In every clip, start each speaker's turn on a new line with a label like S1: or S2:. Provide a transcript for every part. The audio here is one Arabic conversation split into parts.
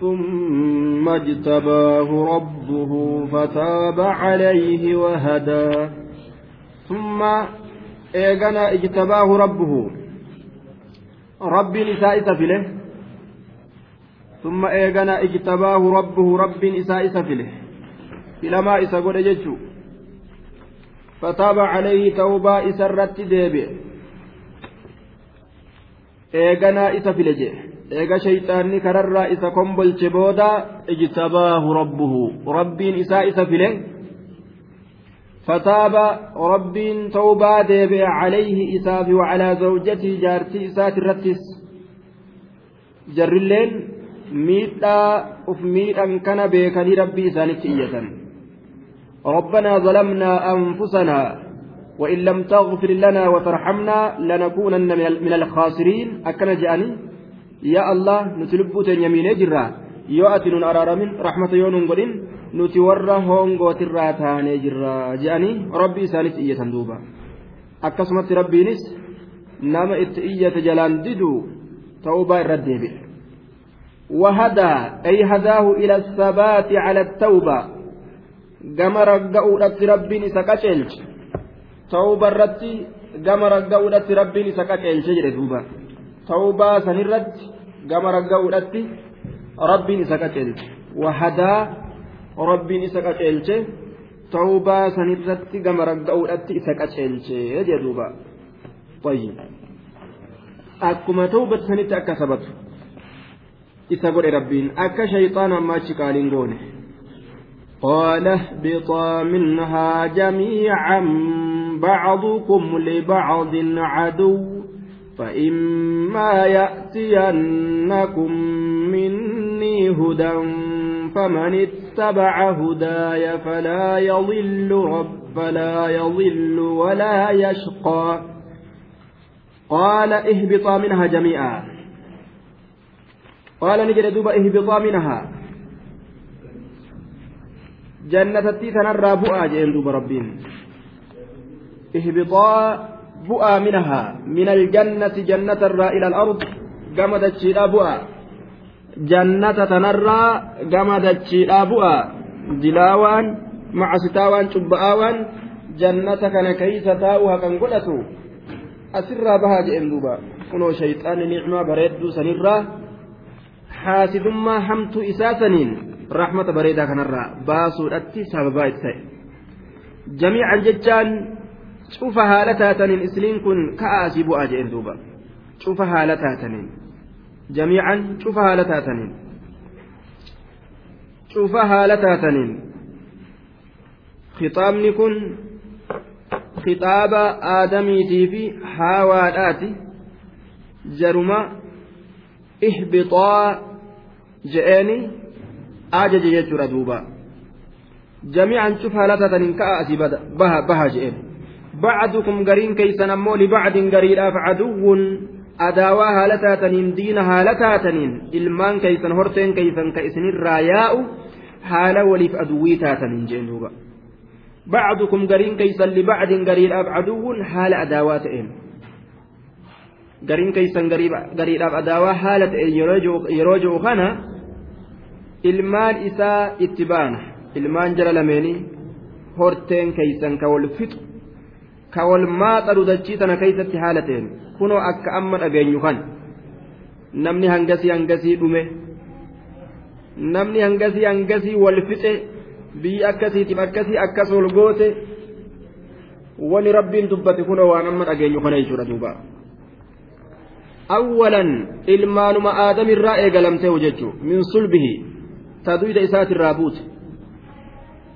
S1: ثم اجتباه ربه فتاب عليه وهدى ثم إيغنا اجتباه ربه ربي نساء سفله ثم إيغنا اجتباه ربه ربي نساء سفله إلى ما إسا قد فتاب عليه توبة إسرت ديبئ eeganaa isa file jee eega shayxaanni kararraa isa kombolche booda ijtabaahu rabbuhu. Rabbiin isaa isa file ربين توبا ديبئ عليه إساف وعلى زوجته جارتي إسات الرتس جر الليل ميتا أف ميتا كان بيكني ربي إسانت إية ربنا ظلمنا أنفسنا وإن لم تغفر لنا وترحمنا لنكونن من الخاسرين أكن جاني يا الله نتلبوت يمين جرا يؤتي نون أرارمين رحمة يونون nuti warra hoongootirraa taanee jirra je'anii rabbi isaanis iyyatan duuba akkasumatti rabbiinis nama itti iyyate jalaan didu ta'uubaa irra deebi'e وهدى أي هداه إلى الثبات على التوبة كما رجعوا ربي سكتشلج ta'uuba irratti gama ragga'uudhatti rabbiin isa qaceelche jedhe duuba ta'uubaa sanirratti gama ragga'uudhatti rabbiin isa qaceelche wahadaa rabbiin isa qaceelche ta'uubaa sanirratti gama ragga'uudhatti isa qaceelche jedhe duuba akkuma ta'uubatti sanitti akka sabatu isa godhe rabbiin akka shayxaana ammaa achi qaaliin goone قال اهبطا منها جميعا بعضكم لبعض عدو فإما يأتينكم مني هدى فمن اتبع هداي فلا يضل رب فلا يضل ولا يشقى. قال اهبطا منها جميعا. قال نجد دوبا اهبطا منها. jannatatti tanarraa bu'aa jeen duuba rabbiin ihbitaa bu'aa minahaa min aljannati jannatarraa ila alard gama dachiidhaa bu'aa jannata tanarraa gama dachiidhaa bu'aa dilaawaan macasitaawaan cubba'aawaan jannata kana keeysa taa'u haqan godhatu asirraa bahaa jeen duuba kunoo shayxaanni nicmaa bareedduu sanirraa haasidummaa hamtuu isaa saniin rahmata bareedaa kanarraa baasuudhatti sababaa itti ta'e jamiican jechaan cufa haala taataniin isliin kun ka'aasii bu'aa jedhen duuba cufa haala taataniin jamiican cufa haala taataniin cufa haala taataniin khixaabni kun khixaaba aadamiitii fi haawaadhaati jaruma ihbixaa je'eeni ajaje jechuudha duuba jamiican cuf haala taataniin ka'a asii baha je'een haala taataniin diina haala taataniin ilmaan keeysan horteen keeysan ka isinirraa yaa'u haala waliif aduwwii taataniin jeen duuba bacdukum gariin keeysan libacdin gariidhaaf caduwwun haala adaawaa ta'een gariin keeysan gariidhaaf adaawaa haala ta'een yeroo ji'u kana ilmaan isaa itti baana ilmaan jara lameenii horteen keeysan ka wal fixu ka wal maaxaru dachii tana keeysatti haala ta'een. Kunoo akka amma dhageenyu kan. Namni hangasii hangasii dhume. Namni hangasii hangasii wal fixe. Biyya akkasiitiif akkasii akkas wal goote. Wani rabbiin dubbate kunoo waan amma dhageenyu kana jechuudha duuba. Awwalan ilmaanuma aadamirraa eegalamtee jechuu. Min sulbihi. Ta duyda isaatirraa buute.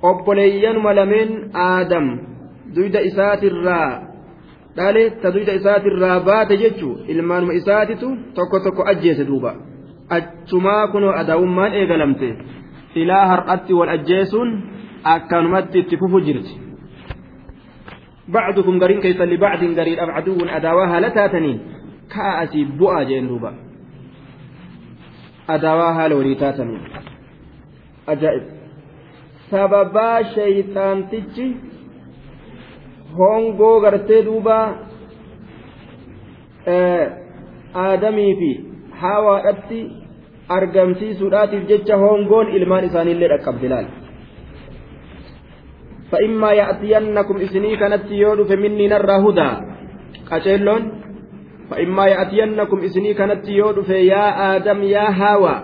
S1: Obboleeyyanuma lameen aadam duyda isaatirraa dhale ta duyda isaatirraa baate jechuu ilmaanuma isaatitu tokko tokko ajjeese duuba achumaa kunoo adaa'ummaan eegalamte ilaa har'atti wal ajjeesuun akkanumatti itti fufu jirti بعضكم قرين كيس لبعض قرين أب عدو أداواها لتاتنين كأسي بؤا جين دوبا أداواها لوليتاتنين ajaa'ib sababaa shayxaantichi hongoo gartee duuba aadamii fi hawaadhatti argamsiisuudhaatiif jecha hongoon ilmaan isaaniillee dhaqqabde laal فإما يأتينكم إسني كانت يودف مني نرى هدى قتلون فإما يأتينكم إسني كانت يودف يا آدم يا هاوى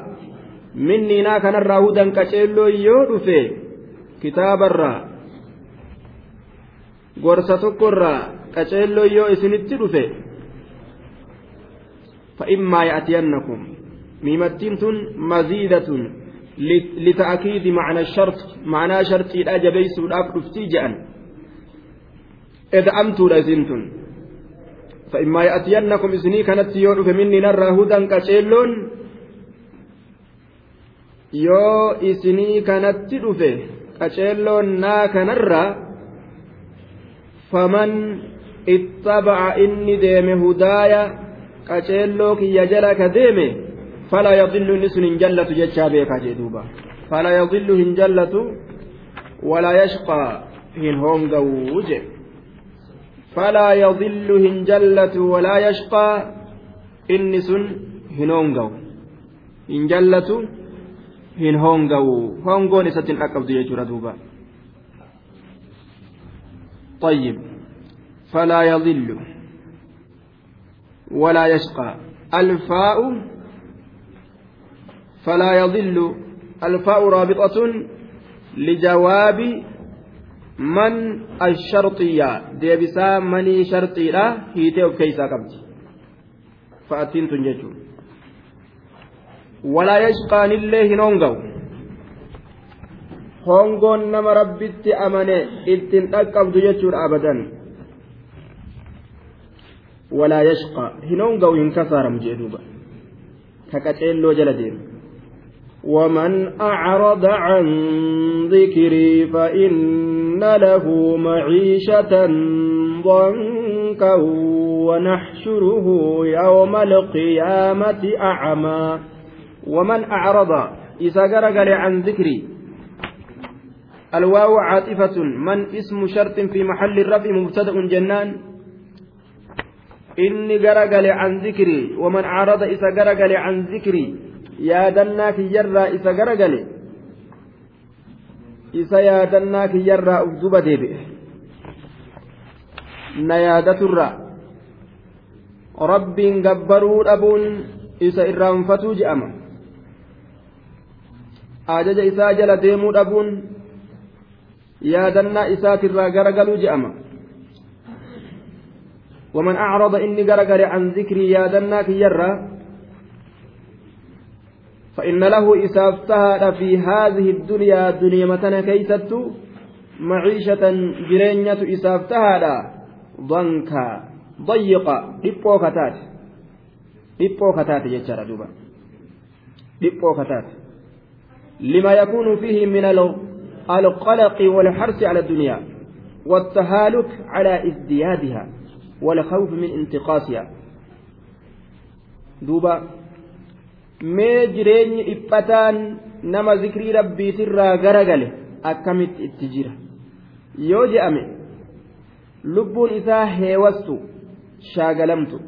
S1: مني نا كان هدى قتلون يودف كتاب الرّ gorsa tokkorraa qaceelloo yoo isinitti dhufe فإما يأتينكم ميمتين تن مزيدة لتأكيد معنى الشرط معنى شرط إلى جبيس الأف جأن إذا أمتوا لزنتم فإما يأتينكم إسني كانت يعرف مني نرى هدى كشيلون yoo isinii kanatti dhufe qaceelloon naa kanarra faman ittabaca inni deeme hudaaya qaceelloo kiyya jala ka deeme falaa yadillu inni sun hin jallatu jechaa beekaa jee duuba. Falaa yadillu hin jallatu walaa yashqaa hin hoongawuu je falaa yadillu hin jallatu walaa yashqaa inni sun hin hoongawu hin jallatu hin hoongawu hongoon isatti hin dhaqqabdu jechuudha duuba طيب فلا يضل ولا يشقى. الفاء فلا يضل. الفاء رابطة لجواب من الشرطية. ديبسا مني شرطي لا هي تيوب كيسا قبض فأتين تنججو ولا يشقى لله نونغو. Hongoon nama rabbitti amane ittiin dhaqqabdu jechuudha abadan walaa yashqa hin hongawu hin kasaaramu jee duuba ka qaceelloo jala deemu ومن أعرض عن ذكري فإن له معيشة ضنكا ونحشره يوم القيامة أعمى ومن أعرض إذا عن ذكري الواو عاطفة. من اسم شرط في محل الرفع مبتدأ جنان؟ إني قرقل عن ذكري ومن أعرض إذا قرقل عن ذكري. يا دنا في جرى إذا قرقل إذا يا دنا في جرى أبدوب ديبئ الرّ rabbiin gabbaruu dhabuun isa irraanfatuu je'ama ajaja isaa jala deemuu dhabuun yaadannaa isaatirraa garagaluu je'ama ومن أعرض إني غرغر عن ذكري يادنا كيرا فإن له إسافتها في هذه الدنيا دنيا متنا كيست معيشة جرينية إسافتها ضنكا ضيقة dhipho kataate dhiphoo kataate jechaadha duuba dhiphoo kataate lima yakuunu fiihi min القلق والحرص على الدنيا والتهالك على ازديادها والخوف من انتقاصها دوبا jireenyi dhiphataan nama zikrii rabbiitirraa garagale akkamitti itti jira yoo je'ame lubbuun isaa heewastu shaagalamtu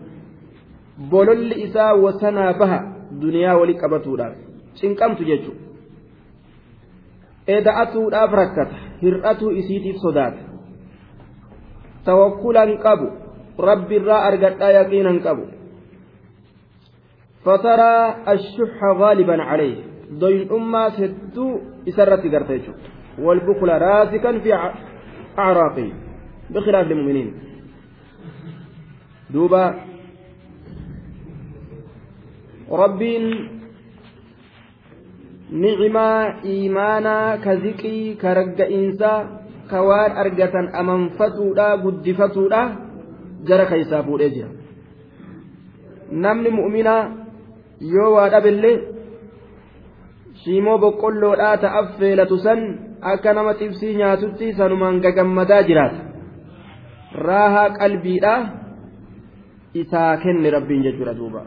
S1: bololli isaa wasanaa baha duniyaa wali qabatuudhaaf cinqamtu jechuudha eda'atuudhaaf rakkata hir'atuu isiitiif sodaata tawakkulan qabu rabbiirraa argadhaa yaqiinan qabu فترى الشح غالبا عليه ضين أمة سدو إسرت قرتيجو والبخل راسكا في أعراقه بخلاف المؤمنين دوبا ربين ni'imaa iimaanaa ka ziqii ka ragga'iinsaa ka waan argatan amanfatuudha guddifatuudha jara keessaa fuudhee jira namni mu'minaa yoo waa dhabillee shiimoo boqqolloodhaa ta'af feelatu san akka nama xibsii nyaatutti sanumaan gagammadaa jiraata raahaa qalbiidhaa isaa kenne rabbiin jechuudha duuba.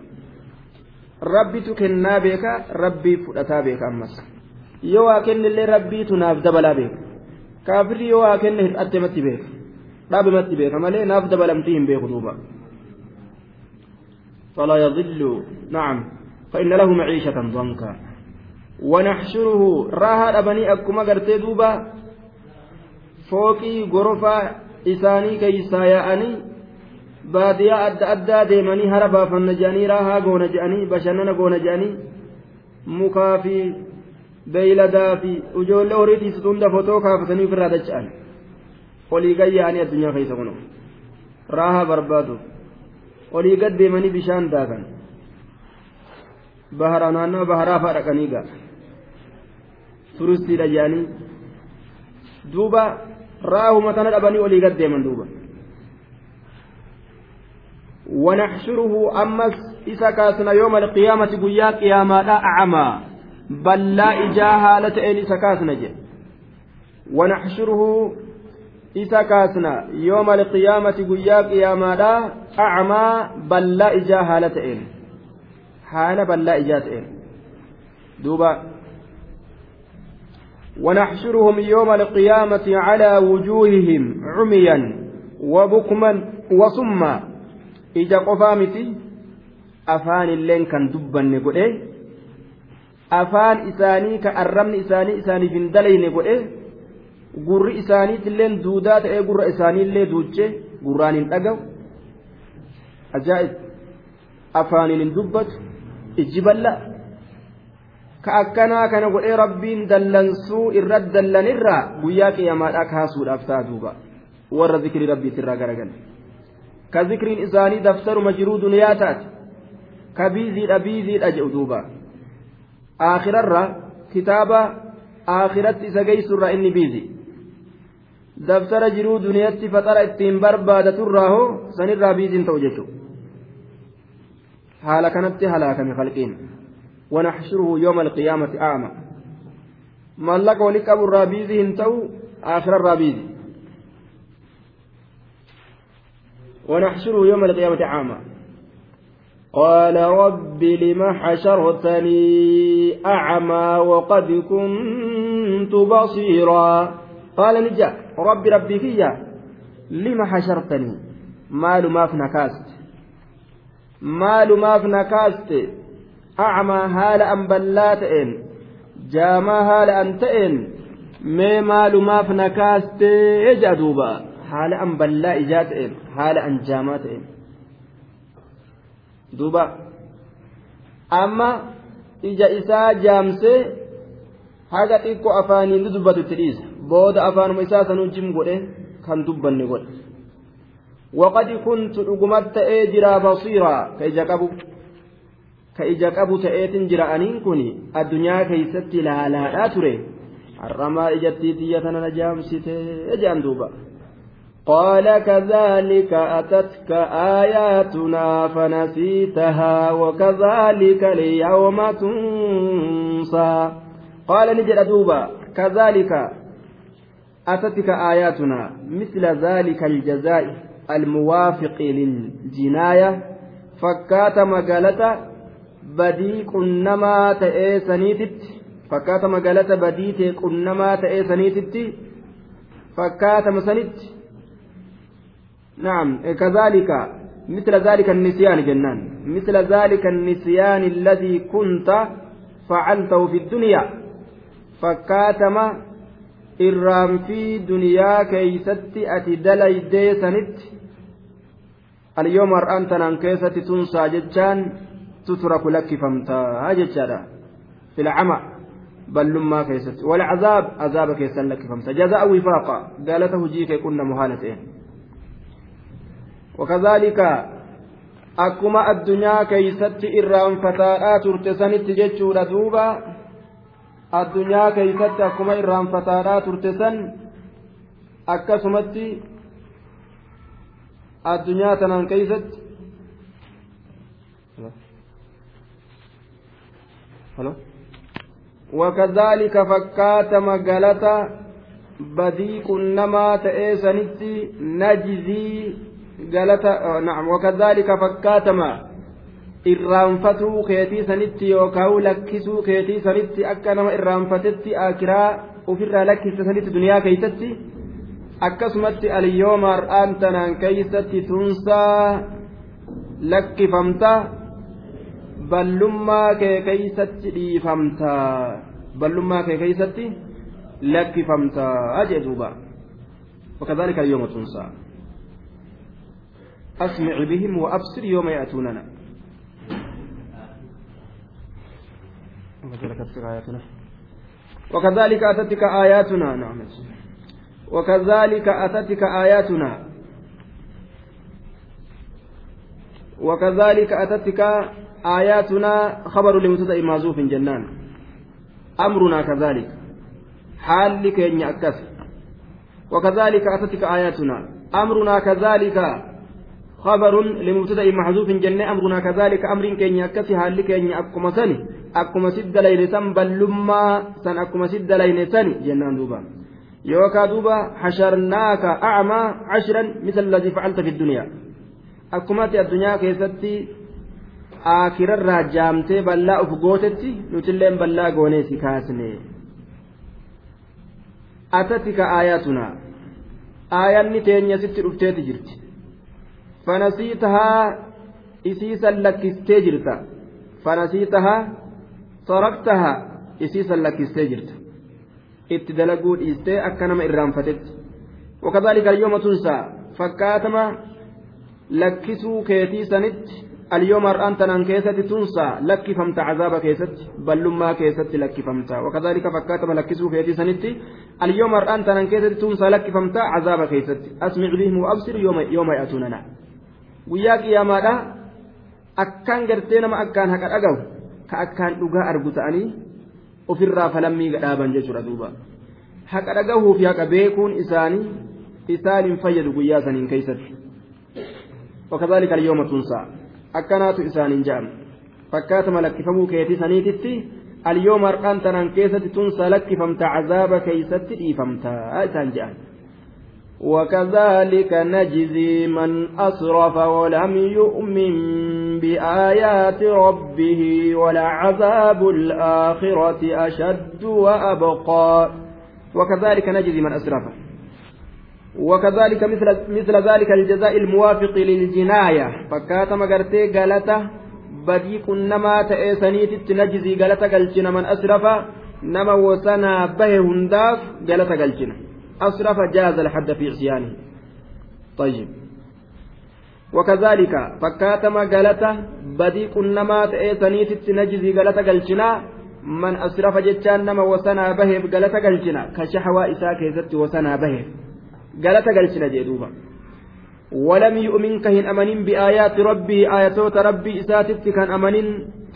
S1: rabbitu kennaa beeka rabbii fudhataa beeka ammas yoo waa kennillee rabbiitu naaf dabalaa beeka kaafirri yoo waa kenne hir'attematti beeka dhaabimatti beeka malee naaf dabalamtii hin beeku duuba فلا يضل نعم فإن له معيشة ضنكا ونحشره راها أبني أكما قرتي دوبا فوقي غرفة إساني كيسا يأني baadiyyaa adda addaa deemanii hara baafanna jedhanii raahaa goona jedhanii bashannana goona jedhanii mukaa fi beeyladaa fi ijoollee horiitiis hunda fotoo kaafatanii ofirraa dacha'an olii gayyaanii addunyaa keessa kunuun raahaa barbaadu olii gad deemanii bishaan daakan bahara naannoo baharaa fa'aa dhaqanii gaa turistiidha jedhanii duuba raahuma tana dhabanii olii gad deeman duuba. ونحشره أمس إذا كاسنا يوم القيامة قيا قياما لا أعمى بل لا إجاها لتئن إذا كاسنا جي ونحشره إذا كاسنا يوم القيامة قيا قياما لا أعمى بل لا إجاها لتئن حال بل لا إجاتئن دوبا. ونحشرهم يوم القيامة على وجوههم عميا وبكما وصما. Ija qofaa miti? Afaanilleen kan dubbanne godhe? Afaan isaanii ka arrabni isaanii isaaniif hin dalayne godhe? Gurri isaaniitilleen duudaa ta'ee gurra isaaniillee duuche gurraan hin dhagahu? Ajaa'ib. Afaaniin hin dubbatu? Ijji bal'aa ka akkanaa kana godhee rabbiin dallansuu irra dallanirraa guyyaa qiyamaadhaa kaasuudhaaf ta'a duuba. Warra zikrii rabbiitirraa garagala. Isaanii daftaruma jiruu duniyaa taate ka biiziidha biiziidha jedhu duuba aakhirarra kitaaba aakhiratti isa geessurraa inni biizi daftara jiruu duniyaatti faxara ittiin barbaadaturraa hoo sanirraa biiziin ta'u jechuudha haala kanatti halaakame khalqiin ونحشره يوم القيامة أعمى مالك ولك أبو الرابيزي هنتو آخر الرابيزي ونحشره يوم القيامة عاما. قال رب لم حشرتني أعمى وقد كنت بصيرا. قال نجا رب ربي فيا لم حشرتني؟ مال ما في نكاست. مال ما في نكاست. أعمى هال أن بلاتئن جاما هال أنتئن مي مال ما في نكاست يجدوبا haala an ballaa ijaa ta'een haala an jaamaa ta'een. Duuba. Amma ija isaa jaamsee haga xiqqoo afaaniin dubbatu itti dhiisa. Booda afaanuma isaa sanuu jim godhe kan dubbanne godhe. Waqad kuntu dhugumatti ta'ee jira basiiraa ka ija qabu ka ija qabu ta'eetin jira aniin kun addunyaa keeysatti laalaadhaa ture. Har'amaa ijattii xiyya tana na jaamsitee jedhan duuba قال كذلك أتتك آياتنا فنسيتها وكذلك اليوم تنسى. قال نجد دوبا كذلك أتتك آياتنا مثل ذلك الجزاء الموافق للجناية. فكات مقالة بدي كنما تأيسنيتت فكات مقالة بدي كنما تأيسنيتت فكات مسنت نعم كذلك مثل ذلك النسيان جنان. مثل ذلك النسيان الذي كنت فعلته في الدنيا فكاتم إرام في دنيا كيست أتي دلي سنت اليوم أنت كيست تنسى ججان تترك لك فمتا هاججارا في العمى بل لما كيست. والعذاب عذاب كيسن لك فمتا جزاء وفاقا. قالته جيك كنا وكذلك akkuma addunyaa keeysatti irraanfataadhaa turte sanitti jechuudha duuba addunyaa keeysatti akkuma irraanfataadhaa turte san akkasumatti addunyaa tanaan keeysatti وكذلك فكات مقالة بديق نما تئسنت نجزي galata na'am wakadhaalika fakkaatama irraanfatuu keetii sanitti yookaan lakkisuu keetii sanitti akka nama irraanfatetti akiraa ofirraa lakkisa sanitti duniyaa keeysatti akkasumatti alyooma har'aan tanaan keeysatti tunsaa lakkifamta ballummaa kee keeysatti dhiifamtaa ballummaa kee keeysatti lakkifamtaa jee duuba وكذلك اليوم تنسى أسمع بهم وأبصر يوم يأتوننا. وكذلك أتتك آياتنا. نعم. وكذلك أتتك آياتنا. وكذلك أتتك آياتنا. خبر لمبتدأ معزوف جنان. أمرنا كذلك. حال كين أكس وكذلك أتتك آياتنا. أمرنا كذلك. خبر لمبتدأ محذوف جنة أمرنا كذلك أمر كين أكس حال كين أكما سني أكما سد لين سن بلما سن أكما سد لين سني جنان دوبا يوكا دوبا حشرناك أعمى عشرا مثل الذي فعلت في الدنيا أكما الدنيا كيستي akirarraa jaamtee bal'aa uf gootetti nutilleen bal'aa goonee si kaasne atati ka aayatunaa aayanni teenya sitti dhufteeti jirti fanasiitahaa isiisan lakkistee jirta fanasiitahaa taraktahaa isiisan lakkistee jirta itti dalaguu dhiistee akka nama wakadaalika alyooma tunsaa fakkaatama lakkisuu keetii sanitti اليوم تنان كيست تنسى لك فمت عذاب كيست بل ما كيست لك فمت وكذلك فكاتم لكسو في سنتي اليوم تنان كيست تنسى لك فمت عذاب كيست أسمع بهم وأبصر يوم يوم يأتوننا وياك يا ماذا أكان قرتين ما أكان هكا أقو كأكان أقا أرقو تأني ofirraa falammii gadhaaban jechuudha duuba haqa dhagahuu fi haqa beekuun isaanii isaan hin fayyadu guyyaa saniin keeysatti wakadhalika alyooma tunsaa akkanaatu isaaniin jedhama fakkaatuma lakkifamuu keetii saniititti alyooma har'aan tanaan keessatti tunsa lakkifamta cazaaba keeysatti dhiifamtaa isaan jedhan وكذلك نجزي من أسرف ولم يؤمن بآيات ربه ولعذاب الآخرة أشد وأبقى. وكذلك نجزي من أسرف. وكذلك مثل مثل ذلك الجزاء الموافق للجناية. فكاتم غرتي غلطة بدي كنما تأسنيت نجزي غلطة قلتنا من أسرف نما وسنا به هنداف غلطة قلتنا أسرف جاز الحد في عصيانه. طيب. وكذلك فكاتم غلطة بدي كنما تأسنيت نجزي غلطة قلتنا من أسرف جتان نما وسنا به غلطة قلتنا كشحوى إساك يزت وسنا به. galata galchina jee duuba ولم يؤمن كهن أمنين بآيات ربه آياتوت ربي إساتت كان أمنين.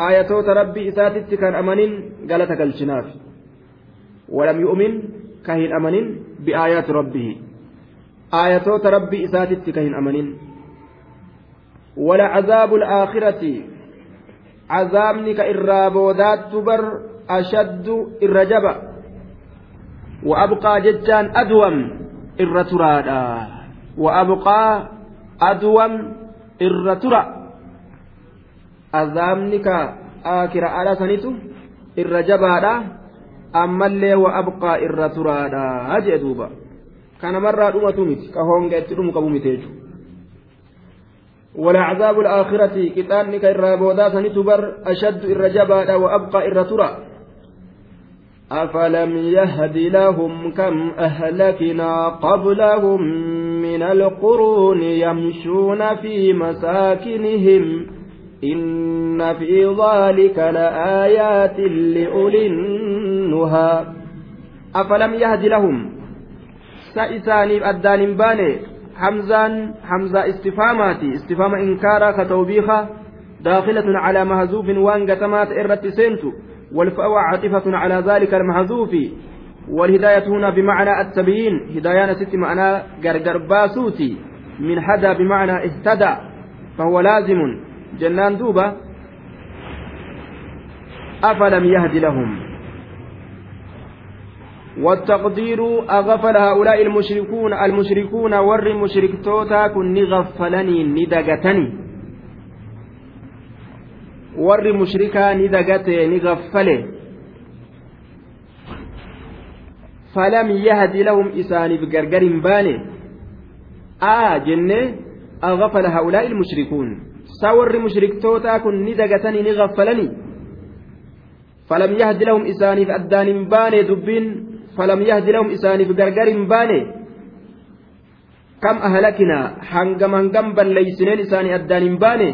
S1: آياتوت ربي إساتت كان أمنين. قالت قلشناف ولم يؤمن كهن أمنين. بآيات ربه. آياتوت ربي إساتت كهن أمنين. ولا عذاب الآخرة عذابنك إرابودات تبر أشد الرجب وأبقى ججان أدوم irra turaadha wa'abqaa aduwam irra tura azaabni ka akiraadha ammallee wa'abqaa irra turaadha jee duuba. Kanamarraa dhumatu miti. Ka honga itti dhumu qabu miti jechuudha. ولعذاب الآخرة كتاب كإرى بودا سنتبر أشد إرجبا وأبقى إرى ترى أفلم يهد لهم كم أهلكنا قبلهم من القرون يمشون في مساكنهم إن في ذلك لآيات لأولي النهى أفلم يهد لهم؟ سائساني أدان باني. حمزان حمزة استفاماتي. استفام إنكارا كتوبيخة. داخلة على مهزوف وان قتمات إرت سنتو والفاء عاطفة على ذلك المحذوف والهداية هنا بمعنى التبيين. هداية ست معنى قرقر باسوتي. من هدى بمعنى اهتدى. فهو لازم. جنان دوبة. أفلم يهد لهم؟ والتقدير أغفل هؤلاء المشركون المشركون ور مشركتوتا كن غفلني ندقتني warri mushrikaa ni dagate ni gaffale falam yahdi lahum isaaniif gargar hin baane aa jenne agafala haulaa'i ilmushrikuun saa warri mushriktootaa kun ni dagatanii ni gaffalanii falam yahdi isaaniif addaan hin baane dubbiin falam yahdi lahum isaaniif gargar hin baane kam ahlakinaa hangam hangam balleeysineen isaanii addaan hin baane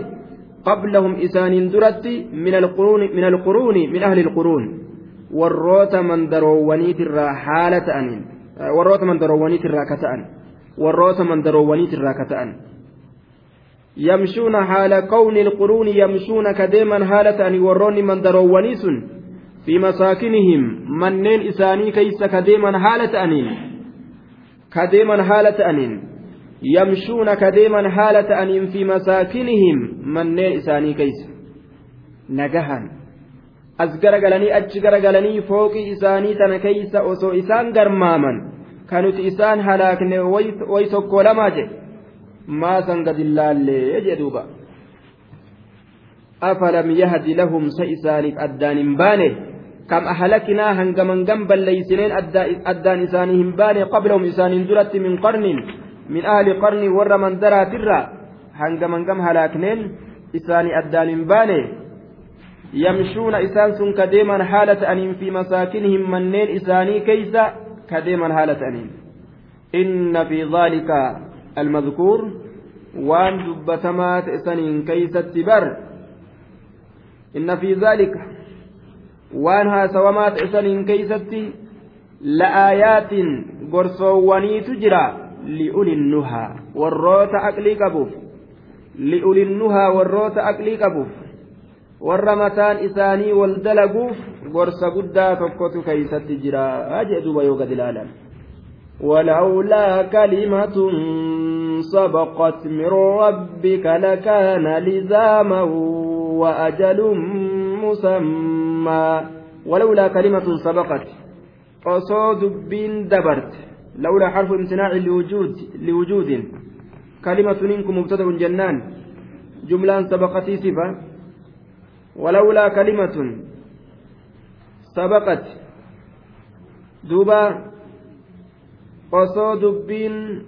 S1: qablahum isaaniin duratti min alquruuni min ahli alquruun warroota mandaroowwaniitirraa haala ta'aniin warroota mandaroowwaniitirraa ka ta'an warroota mandaroowwaniitirraa ka ta'an yamshuuna haala qawni alquruuni yamshuuna kadeeman haala ta'anii warroonni mandaroowwanii sun manneen isaanii keeysa kadeeman haala ta'aniin kadeeman haala ta'aniin yamshuuna kadeeman haala ta'aniin fi masaakinihim manneen isaanii keeysa nagahan as garagalanii achi garagalanii fooqii isaanii tana keeysa osoo isaan garmaaman kan nuti isaan halaakne way tokko lamaa jedhe maasan gadillaallee jedhuuba afalam yahdi lahum sa isaaniif addaan hin baane ahlakinaa hangaman gam balleeysineen addaan isaanii hin baane qablahum isaaniin duratti min qarnin min ahli qarni warra mandaraatirra hangaman gam halaakneen isaanii addaan hin baane yamshuuna isaan sun kadeeman haala ta'aniin fi masaakinihim manneen isaanii keeysa kadeeman haala ta'aniin inna fi dhaalika almadkuur waan dubbatamaa ta'e saniin keeysatti bar inna fi dhaalika waan haasawamaa ta'e saniin keeysatti la'aayaatin gorsoowwaniitu jira li'ulinnuhaa warroota aqlii qabuuf li'ulinnuhaa warroota aqlii qabuuf warra mataan isaanii wal dalaguuf gorsa guddaa tokkotu keeysatti jira jee duuba yoo gad ilaalan ولولا كلمة سبقت من ربك لكان لزاما وأجل مسمى ولولا كلمة سبقت قصود بين دبرت لولا حرف امتناع لوجود لوجود. كلمة منكم مبتدأ جنان جملة سبقت صفة. ولولا كلمة سبقت دوبا osoo dubbiin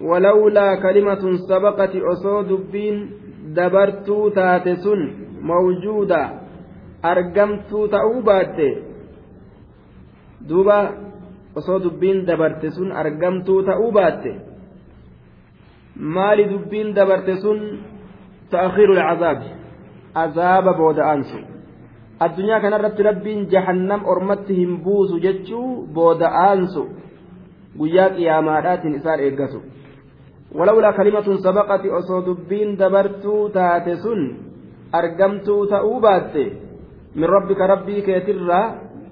S1: walaulaa kalimatun sabaqati osoo dubbiin dabartuu taate sun argamtuu ta'uu baatte. Duuba osoo dubbiin dabarte sun argamtuu ta'uu baatte. Maali dubbiin dabarte sun? Ta'akhiiru lcazaabi azaaba booda'aansu addunyaa kanarratti rabbiin jahannam ormatti hin buusu jechuu booda'aansu guyyaa qiyaamaadhaatiin isaan eeggatu walawlaa kalimatun sabaqati osoo dubbiin dabartuu taate sun argamtuu ta'uu baatte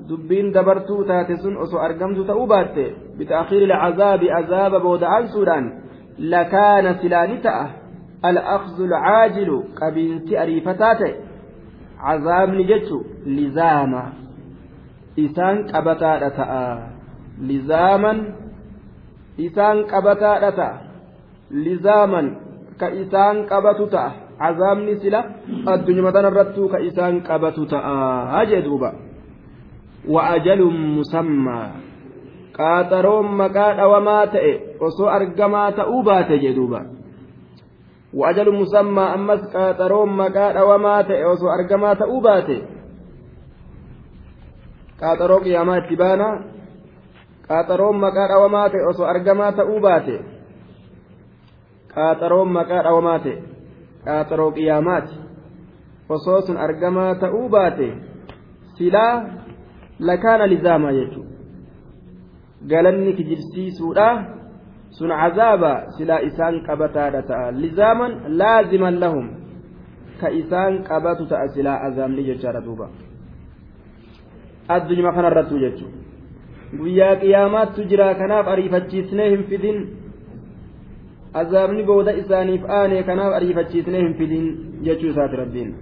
S1: dubbiin dabartuu taate sun osoo argamtuu ta'uu baatte bitaakiiri lcazaabi azaaba booda'aansuudhaan lakaana silaani ta'a al'aqzu lcaajilu qabiinsi ariifataa ta'e cazaabni jechu lizaama isaan qabataadha ta'a lizaaman isaan qabataadha ta'a lizaaman ka isaan qabatu ta'a cazaabni sila addunyaa tanarrattuu ka isaan qabatu ta'a jee duuba wa'ajalun musammaa qaaxaroon maqaa dhawamaa ta'e osoo argamaa ta'uu baate jee duuba wa'ajalun musammaa ammas qaaxaroon maqaa dhawamaa ta'e osoo argamaa ta'uu baate qaaxaroo qiyaamaa itti baana qaaxaroon maqaa dhawamaa ta'e osoo argamaa ta'uu baate qaaxaroon maqaa dhawamaa ta'e qaaxaroo qiyaamaati. Osoo sun argamaa ta'uu baate silaa lakaana lizaamaa jechuudha. Galanni kijibsiisuudha sun cazaaba silaa isaan qabataadha ta'a. Lizaaman laaziman lahum. Ka isaan qabatu ta'a silaa azaabni jechaadha duuba. Addunyaa kanarrattu jechuudha. guyyaa qiyaamaattu jira kanaaf ariifachiisnee hin fidin azaabni booda isaaniif aane kanaaf ariifachiisnee hin fidin jechuu isaati rabbiin.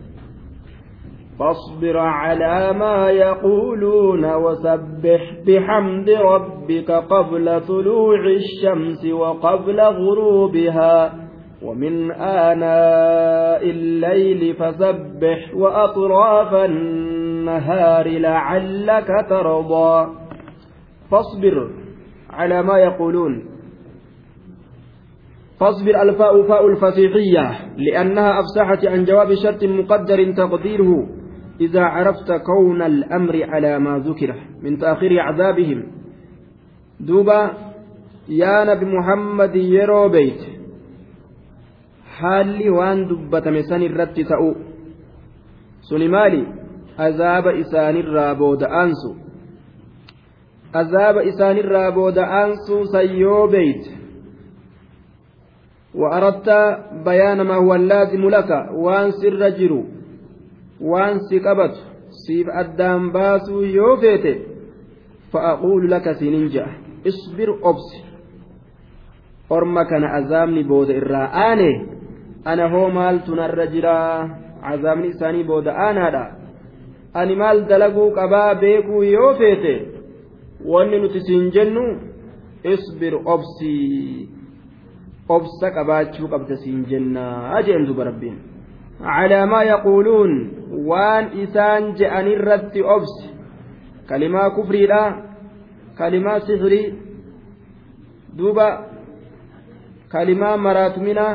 S1: فاصبر على ما يقولون وسبح بحمد ربك قبل طلوع الشمس وقبل غروبها ومن آناء الليل فسبح وأطراف النهار لعلك ترضى فاصبر على ما يقولون فاصبر الفاء فاء الفصيحية لأنها أفسحت عن جواب شرط مقدر تقديره إذا عرفت كون الأمر على ما ذكر من تأخير عذابهم. دوبا يا نبي محمد يرو بيت. حالي وان دبتم سن الرد تأو. سلمالي عذاب إسان الرابود أنسو. عذاب إسان الرابود أنسو سيو بيت. وأردت بيان ما هو اللازم لك وان سر جرو وان سكبت سيف أدام باسو يوفيت فأقول لك سننجا اصبر أبصر orma kana azaabni booda irraa aane ana hoo maaltu narra jira azaabni isaanii booda aanaadha ani maal dalaguu qabaa beekuu yoo feete wanni nuti siin jennu isbir obsii obsa qabaachuu qabda siin jennaa jeen duba rabbiin calaa maa yaquuluun waan isaan je'an irratti obsi kalimaa kufriidha kalimaa sihrii duuba kalimaa maraatumina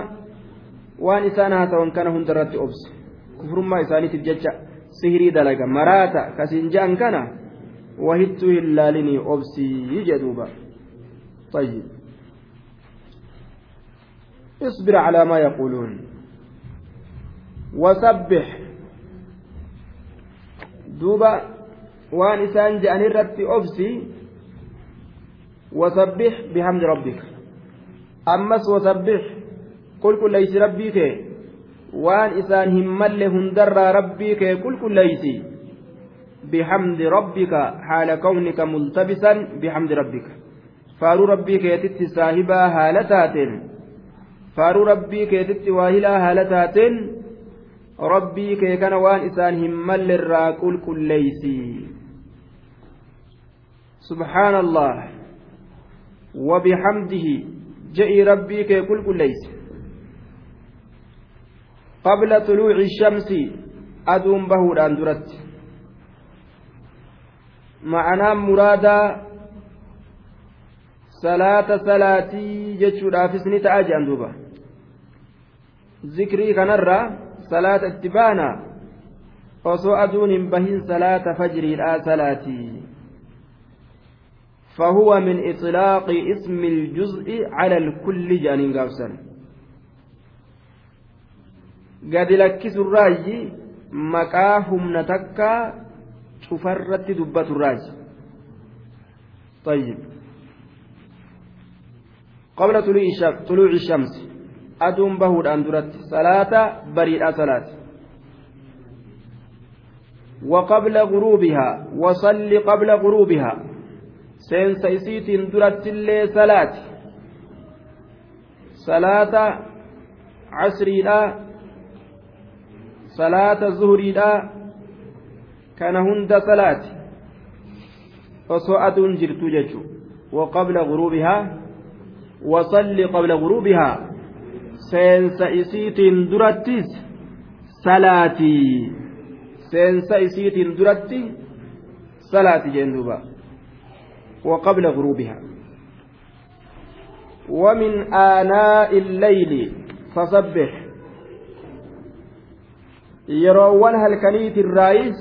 S1: waan isaan haasa'an kana hundarratti obsi kufrummaa isaaniitiif jecha sihirii dalaga maraata kasiin je'an kana wahittuu hin laalinii obsii jedhuuba طيب اصبر على ما يقولون. وسبح. دوبا وان إسان جاني رتي أبسي وسبح بحمد ربك. أمس وسبح. قل كل ليس ربي كي. وان إسان همال هندر ربي كي. قل كل ليس. بحمد ربك حال كونك ملتبسا بحمد ربك. فارو ربي كي تتساهبا هالتاتين faaruu rabbii keetitti waa hilaa haala taateen rabbii kee kana waan isaan hin malle irraa qulqulleeysi subhaana allah wabixamdihi je'ii rabbii kee qulqulleeysi qabla tuluuci shamsi aduun bahuudhaan duratti ma'anaan muraadaa salaata salaatii jechuudhaafis ni ta'a jedhan duuba zikrii kanarraa salaata itti baana osoo aduun hin bahin salaata fajriidhaa salaatii فهو من إطلاق اسم الجزء على الكل جانين قابسا قد لكس الراجي مكاهم نتكا شفرت دبة الراج طيب قبل طلوع الشمس أدوم بهود أندرت صلاة بريئة صلاة وقبل غروبها وصل قبل غروبها سين سيسيت درت اللي صلاة صلاة عصري لا صلاة الظهر لا كان هند صلاة فسوء جرت وقبل غروبها وصل قبل غروبها. سينس إسيت درتس صلاتي سينس إسيت درتي. صلاتي جندوبا. وقبل غروبها. ومن آناء الليل. فصبح. الرئيس.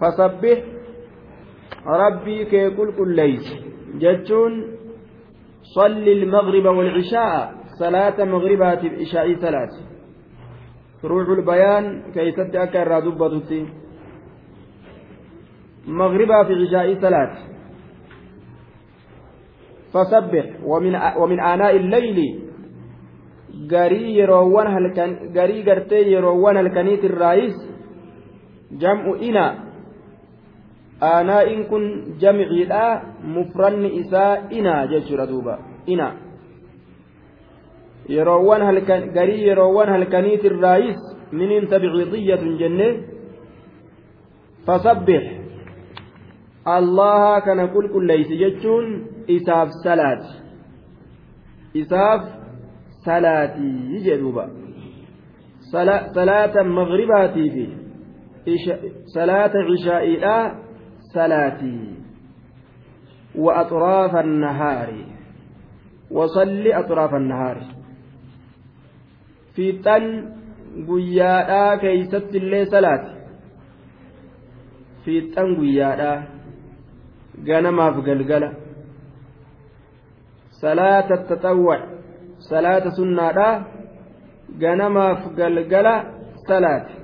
S1: فصبح. ربي كي كل كل ليس جتون صل المغرب والعشاء صلاة مغربات العشاء ثلاث. روح البيان كي تدعك الرادبة مغربا في عشاء ثلاث. فسبح ومن ومن آناء الليل. garii yeroowwan halkan garii gartee yeroowwan halkaniit irraayis jam'u ina aanaa'iin kun jamciidha mufranni isaa ina jechuudha duuba ina yeroowwan halkan garii yeroowwan halkaniitirraayis miniin tabciidiyyatun jenne fasabbix allaha kana qulqulleeysi jechuun isaaf salaati isaaf salaatii jedhuuba salaata magribaatii fi salaata cishaa'iidhaa صلاتي وأطراف النهار وصل أطراف النهار fiixan guyyaadhaa keeysatti illee salaati fiixan guyyaadhaa ganamaaf galgala salaata taxawwac salaata sunnaadhaa ganamaaf galgala salaati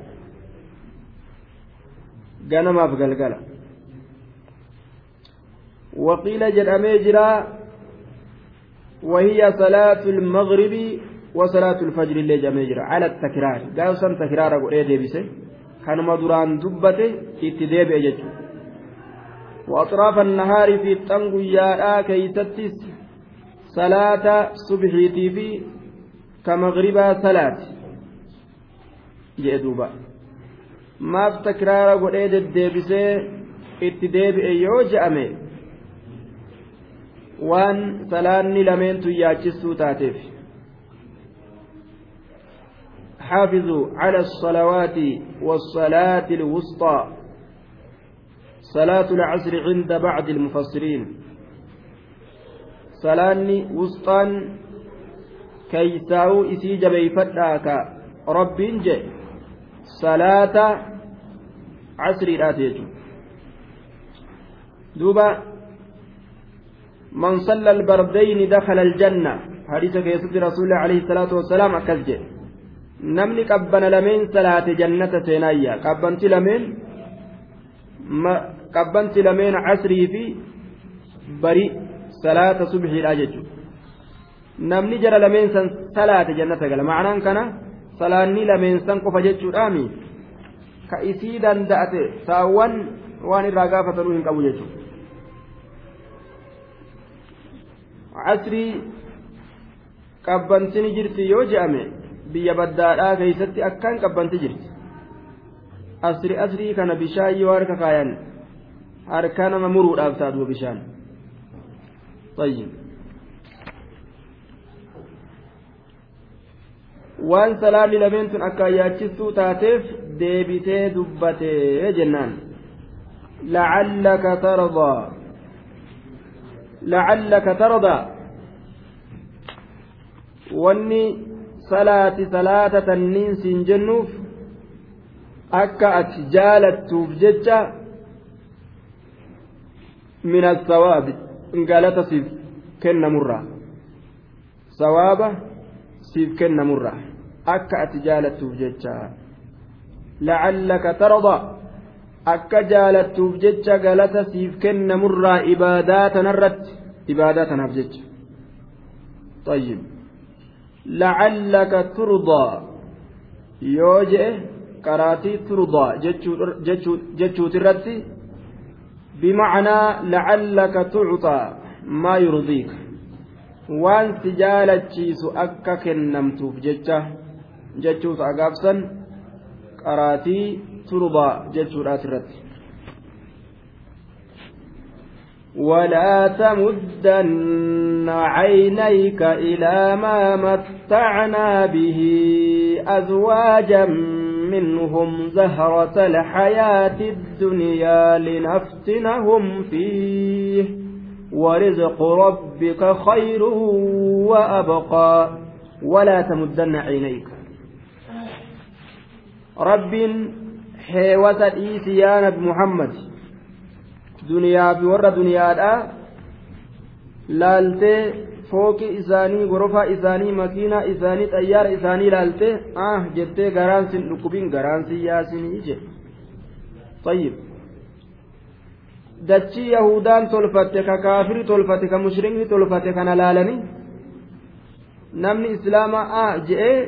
S1: ganamaaf galgala waqiila jedhamee jiraa وهي صلاة المغرب وصلاة الفجر اللي جميجرة على التكرار. قال سن تكرار إيه ديبسه كانما دران دبته اتديب اجج وأطراف النهار في التنقو يا كيستس صلاة صبحيتي في كمغربا صلاة. جئدوبا maaf takraara godhee deddeebisee itti deebi'e yoo je'ame waan salaanni lameentu yaachistuu taateef. حافظوا على الصلوات والصلاة الوسطى صلاة العصر عند بعض المفسرين صلاني وسطان كيساو إسي جبيفتاك رب جي صلاة عصر الآتيج دوبا من صلى البردين دخل الجنة حديث كيسة رسول الله عليه الصلاة والسلام namni qabbana lameen salaate jannata seenaayya qabbanti lameen qabbanti lameen casrii fi bari salaata subxiidha jechuudha namni jara lameen san salaate jannata gala ma'anaan kana salaanni lameen san qofa jechuudhaami ka isii danda'ate saawwan waan irraa gaafatanuu hin qabu jechuudha casrii qabbantini jirti yoo je'ame biyya baddaadhaa keeysatti akkaan qabbanti jirti. Asri asrii kana bishaan yoo harka kaayan harka nama muruudhaaf ta'a duuba bishaan waan salaanni lameen tun akka yaachistuu taateef deebitee dubbatee jennaan. Lacallaka tardaa lacallaka tardaa wanni salaati salaata tanniin siin jennuuf akka ati jaalattuuf jecha min assawaabi galata siif kennamurraa sawaaba siif kennamurraa akka ati jaalattuuf jecha lacallaka tarda akka jaalattuuf jecha galata siif kennamurraa ibaadaa tanarratti ibaadaa tanaaf jecha طيب lacallaka turdaa yoo je'e qaraatii turdaa jechuuti irratti bimacnaa lacallaka tucxaa maa yurdiika waan si jaalachiisu akka kennamtuuf jecha jechuus agaabsan turdaa jechuudhaas irratti. ولا تمدن عينيك إلى ما متعنا به أزواجا منهم زهرة الحياة الدنيا لنفتنهم فيه ورزق ربك خير وأبقى ولا تمدن عينيك. رب حيوة الإيسيان بمحمد duniyaa fi warra duniyaadha laaltee fooqi isaanii gorofaa isaanii makiinaa isaanii xayyaara isaanii laaltee ah jettee garaan sin dhukkubin garaan sin yaasinii jedhe tayyib dachii yahudaan tolfatte ka kaafiri tolfate ka mushrikni tolfate kana laalanii namni islaamaa ah je'ee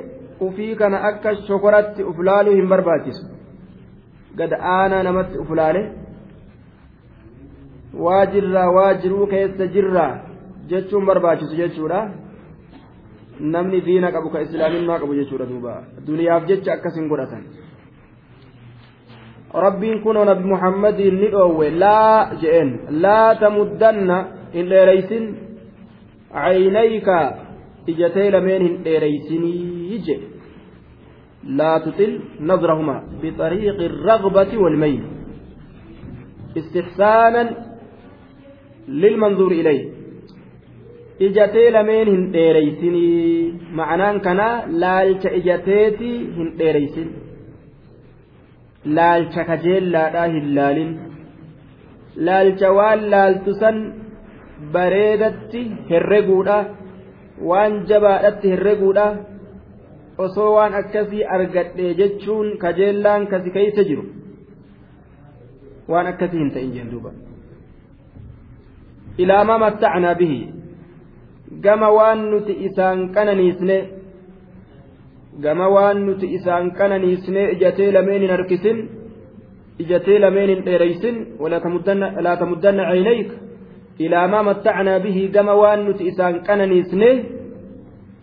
S1: ufii kana akka shokoratti uf laaluu hin barbaachisu gad aanaa namatti uf laale waa jirraa waa jiruu keessa jirraa jechuun barbaachisu jechuudha. Namni diina qabu ka islaaminaa qabu jechuudha duuba. Duniyaaf jecha akkasin godhatan. Rabbiin kunoo nabi muhammadiin ni dhoowwe. Laa je'een laa tamuddanna hin dheereysin caynayka ijatee lameen hin dheereysinii jedhe لا تطل نظرهما بطريق الرغبة والميل استحسانا للمنظور إليه ijatee lameen hin dheereysinii ma'anaan kana laalcha ijateeti hin dheereysin laalcha kajeellaadhaa hin laalin laalcha waan laaltu san bareedatti herreguudha waan jabaadhatti herreguudha osoo waan akkasii argadhe jechuun kajeellaan kasi keeysa jiru. Waan akkasii hin ta'in jeen duuba. Ilaa maa mattacnaa bihi. Gama waan nuti isaan qananiisne gama waan nuti isaan qananiisne ijatee lameen hin harkisin ijatee lameen hin dheereysin laa tamuddanna caynayka ilaa maa mattacnaa bihi gama waan nuti isaan qananiisne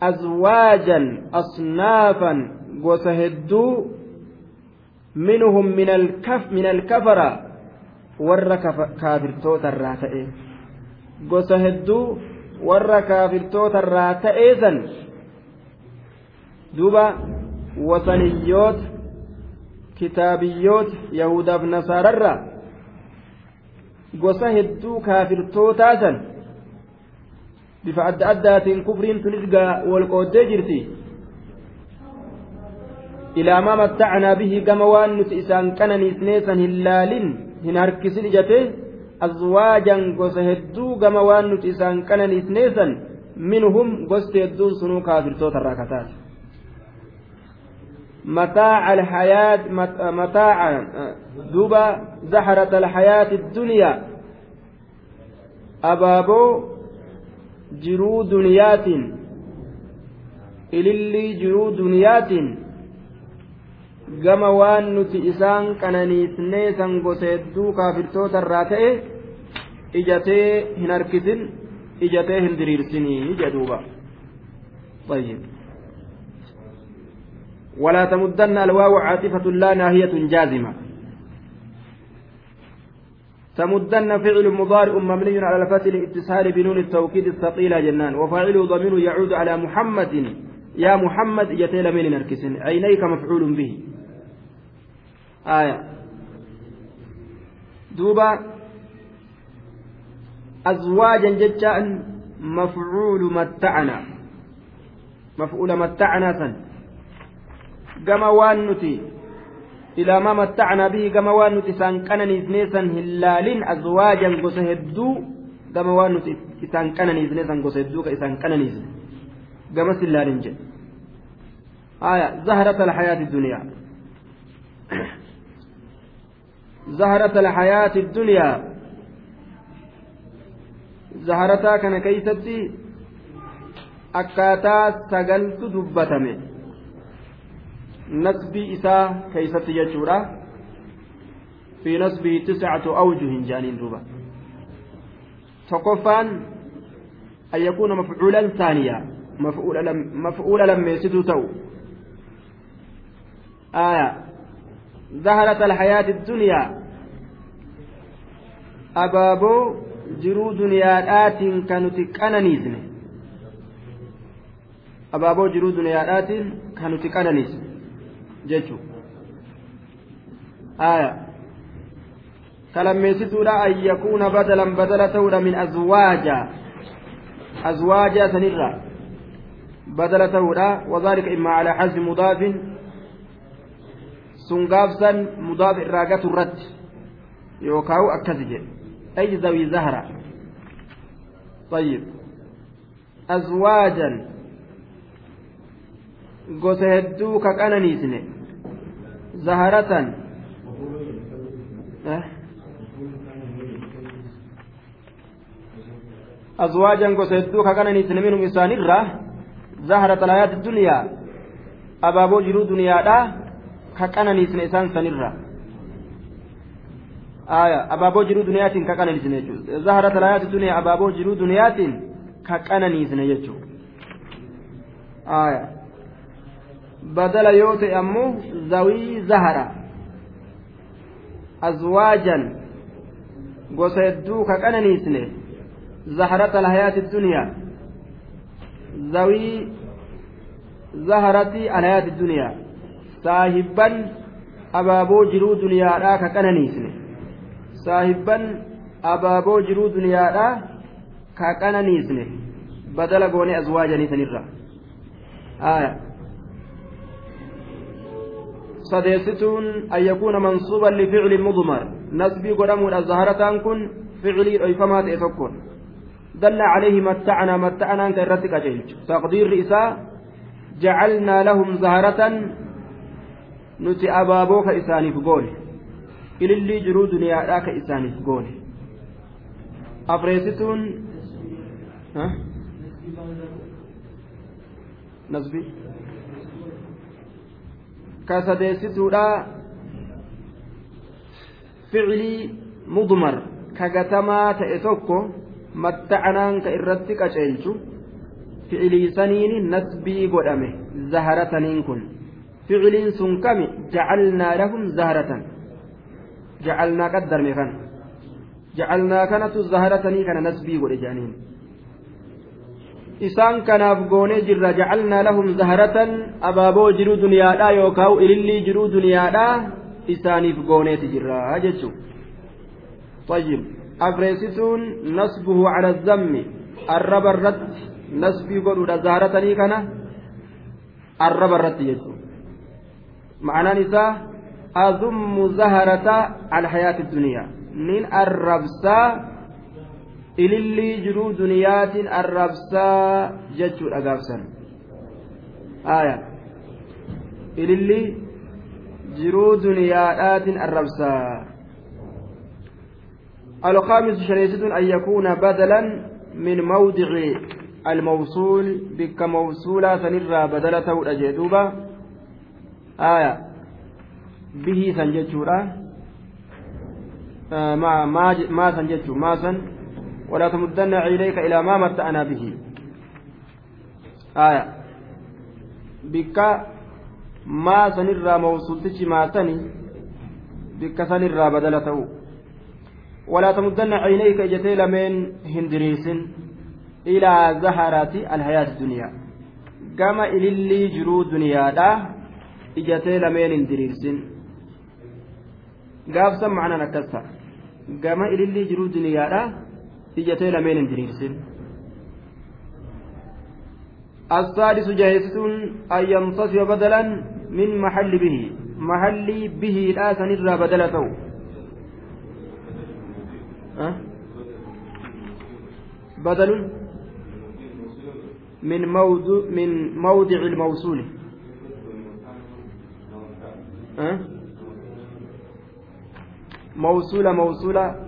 S1: أزواجا أصنافا وسهدوا منهم من الكف من الكفرة ور كافرتوتا الراتئ وسهدوا ور كافرتوتا الراتئ سن دوبا وثنيوت كتابيوت يهودا بن نصارى gosa hedduu kaafirtootaa san bifa adda addaatiin kufriin tunis wal qooddee jirti ilaa maa mattacnaa bihi gama waan nuti isaan qananiisnee san hin laalin hin harkisin ijate azwaajan gosa hedduu gama waan nuti isaan qananiisnee san minhum gosti hedduun sunuu kaafirtoota irraa kataate متاع الحياة متاع دوبا زحرة الحياة الدنيا أبابو jiruu duniyaatiin ilillii jiruu duniyaatiin gama waan nuti isaan qananiisnee san gosa hedduu kaafirtoota irraa ta'e ijatee hin harkisin ijatee hin diriirsinii jedhuuba طيب ولا تمدن الواو عاطفة لا ناهية جازمة تمدن فعل مضارع مبني على الفتح الاتصال بنون التوكيد الثقيلة جنان. وفاعله ضمير يعود على محمد. يا محمد يتيل من نركس عينيك مفعول به. آية. دوبا. أزواجا ججاء مفعول متعنا مفعول متعنا سن. كما وان نتي. إلى ما متعنا به كما وان نتسان كنني سنيسا هلال أزواجا قوس هدو كما وان نتسان كنني سنيسا قوس هدو كإسان كنني كما سلال جد. آية زهرة الحياة الدنيا. زهرة الحياة الدنيا. زهرتا كان كيستي akkaataa sagaltu dubbatame nasbii isaa keeysatti jechuudha fi nasbii tiscatu awjuhin jaaniin duuba tokkoffaan an yakuuna mafcuulan saaniyaa mafcuula lammeessituu ta'u aya zaharat alhayaati addunyaa abaaboo jiruu duniyaadhaatiin kan nuti qananiisne abaaboo jiruu duniyaadhaatiin kan nuti qananiisne jechuun aya kalammeessituudha an yakuuna badalan badala ta'uudha min azwaaja azwaaja sanirra badala ta'uudha wadaalika immaa calaa xasbi mudaafin sun gaafsan mudaaf irraa gatu irratti yookaawu akkasi jedhe ay zawi zahra طيب أزواجا gosa hedduu ka qananiisne Azwaajan gosa hedduu ka qananiisne minhum isaanirra zaharat alhayaati duniyaa abaaboo jiruu duniyaadha ka qananiisne isaan sanirra aya abaaboo jiruu duniyaatiin ka qananiisne jechuudha zaharat alhayaati duniyaa abaaboo jiruu duniyaatiin ka qananiisne jechuudha ta'e ammoo zawii zahara azwaajan gosa hedduu ka qananiisne zaharata alhayaati duniyaa zawii zaharati alhayaati duniyaa saahibban abaaboo jiruu duniyaadhaa ka qananiisne saahibban abaaboo jiruu duniyaadhaa ka qananiisne badala goone azwaajanii sanirra sadeessituun an yakuuna mansuuban lificli mudmar nasbii godhamuudha zaharataan kun ficlii dhoyfamaa ta'e tokkoon dalla calayhi matta'anaa matta'anaan ka irratti qaceelchu taqdiirri isaa jacalnaa lahum zaharatan nuti abaaboo ka isaaniif goone ilillii jiruu duniyaadhaa ka isaaniif goone afreessituun nasbi ka sadeessituudha ficilii mudmar kagatamaa ta'e tokko matta'anaan ka irratti qaceelchu ficilii saniini nasbii godhame zaharataniin kun. Ficiliin sun kami jacalnaa lahum zaharatan. Jacalnaa qaddarme kana. Jacalnaa kanatu zaharatanii kana nasbii godhe jedhaniin isaan kanaaf goonee jirra jacalnaa lahum zaharatan abaaboo jiruu duniyaadhaa yookaan ilillii jiruu duniyaadhaa isaaniif gooneeti jirra jechuudha. طيب أفريسيتون نصبه على الذم الرب الرد نصبي قولوا زهرتني كان الرب الرد يجو معنى نساء أذم زهرة الحياة الدنيا من الربسة ilillii jiruu duniyaatiin arrabsaa jechuudha gaafsan aya ilillii jiruu duniyaadhaatiin arrabsaa الخامس شريسة أن يكون بدلا من موضع الموصول بك موصولة سنرى بدلته الأجدوبة آية. به سنجتشورا. آه ما ما ما سنجتشو. ما سن ولا تمدن عينيك إلى ما متعنا به. آية. بك ما سنرى موصولتش ما سني بك سنرى بدلته. ولا تمدن عينيك جتي لمن هندريس إلى زهرة الحياة الدنيا. كما إلي جرو دنيا دا إجتي لمن هندريس قاف سمعنا نكسر كما إلي جرو دنيا دا lameen hin diriirsin السادس جاهزة أن ينتصب بدلا من محل به. محل به لا سنرى بدلته أه؟ بدل من موضوع من موضع الموصول. أه؟ موصولة موصولة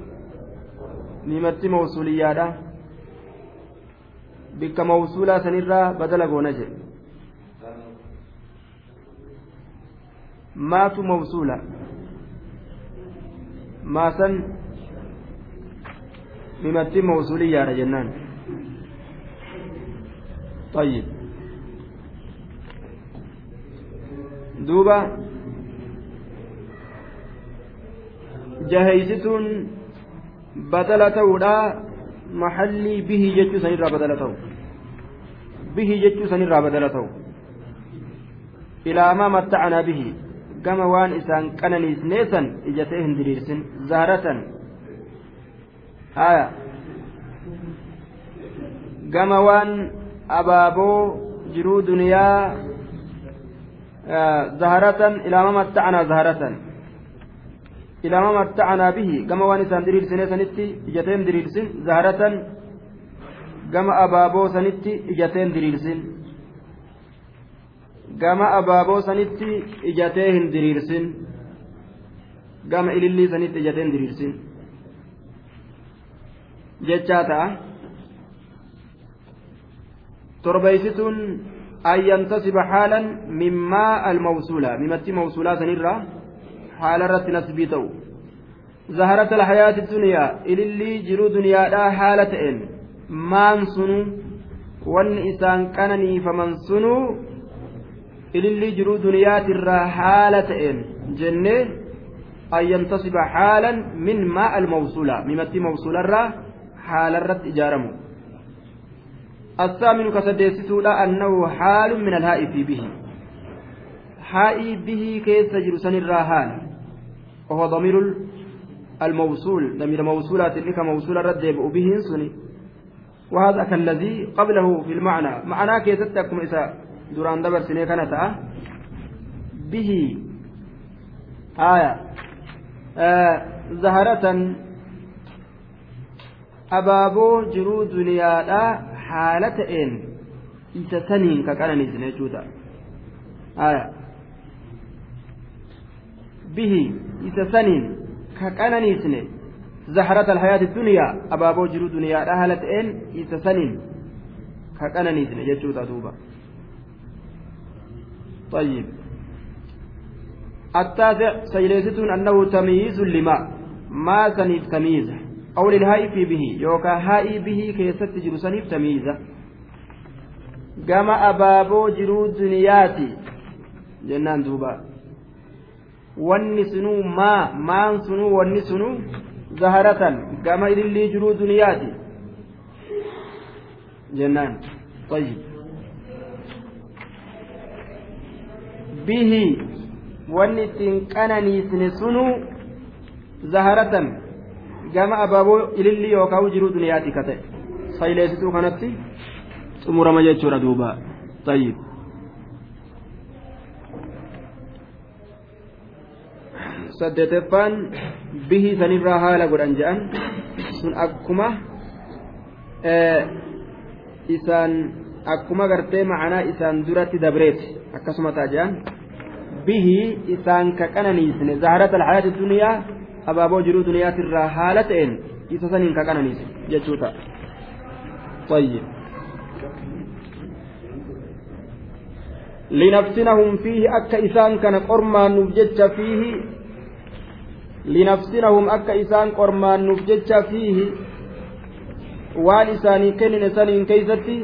S1: nimatti mawsuuliyyaadha bikka mawsuulaa sanirraa badala goona jedhe maatu mawsuula maasan nimatti mawsuuliyyaadha jennaan طيب دوبا جهيزتون badala ta'uudha maxallii bihii jechuu sanirraa badala ta'u bihii jechuu sanirraa badala ta'u ilaamaa matta'anaa bihii gama waan isaan qananiisneesan ijatee hin diriirsin zaharatan haya gama waan abaaboo jiruu duniyaa zaharatan ilaamaa matta'anaa zaharatan إلى ما متعنا به كما وان إسان درير سنة سنتي إجتين درير سن زهرة كما أبابو سنتي إجتين درير سن كما أبابو سنتي إجتين درير سن كما إللي سنتي إجتين درير سن جتشاتا تربيستون أن ينتصب حالا مما الموصولة مما موصولة سنرة حال رت نسبي تو زهرة الحياة الدنيا إللي جرو دنيا لا حالة إن مان سنو وان إسان كانني فمن سنو إللي جرو دنيا ترى حالة إن جنة أن ينتصب حالا من ماء الموصولة ممتي موصولة را حال الرد إجارمه الثامن كسديسته أنه حال من الهائف به حائي به كيس جرسن الراهان وهو ضمير الموصول ضمير موصولات لك موصول رد به سني وهذا كالذي قبله في المعنى معناه كيستكم إذا duraan dabarsinee kana ta'a bihi aya zaharatan abaaboo jiruu duniyaadhaa haala ta'een isa saniin ka qananiisne jechuudha aya bihi isa saniin ka qananiisne zaharata alhayaati duniyaa abaaboo jiruu duniyaadhaa haala ta'een isa saniin ka qananiisne jechuudha duuba طيب التاسع سيليستون أنه تمييز لما ما سنيف تمييز أو للهاء في به يوكا هاء به كيست جرو سنيف تمييزه gama abaaboo jiruu duniyaati jennaan duuba wanni sunuu maa maan sunuu wanni sunuu zaharatan gama ilillii jiruu duniyaati jennaan طيب bihi wanni ittiin qananiisne sunuu zaharatan gama abaaboo ililli yookaan jiruu duniyaati ka ta'e sayleessituu kanatti xumurama jechuudha duuba tayyib saddeeteffaan bihii sanirraa haala godhan jedhan sun akkuma isaan akkuma gartee ma'anaa isaan duratti dabreeti akkasuma ta'a jedhan bihi isaan ka qananiisne zaharata alhayaati duniyaa abaaboo jiruu duniyaatirraa haala ta'een isa saniin ka qananiisne jechuu ta'a طيب لنفتنهم فيه أكا إسان كان قرمان نفجج فيه linafsinahum akka isaan qormaannuuf jecha fiihi waan isaanii kennine saniin keeysatti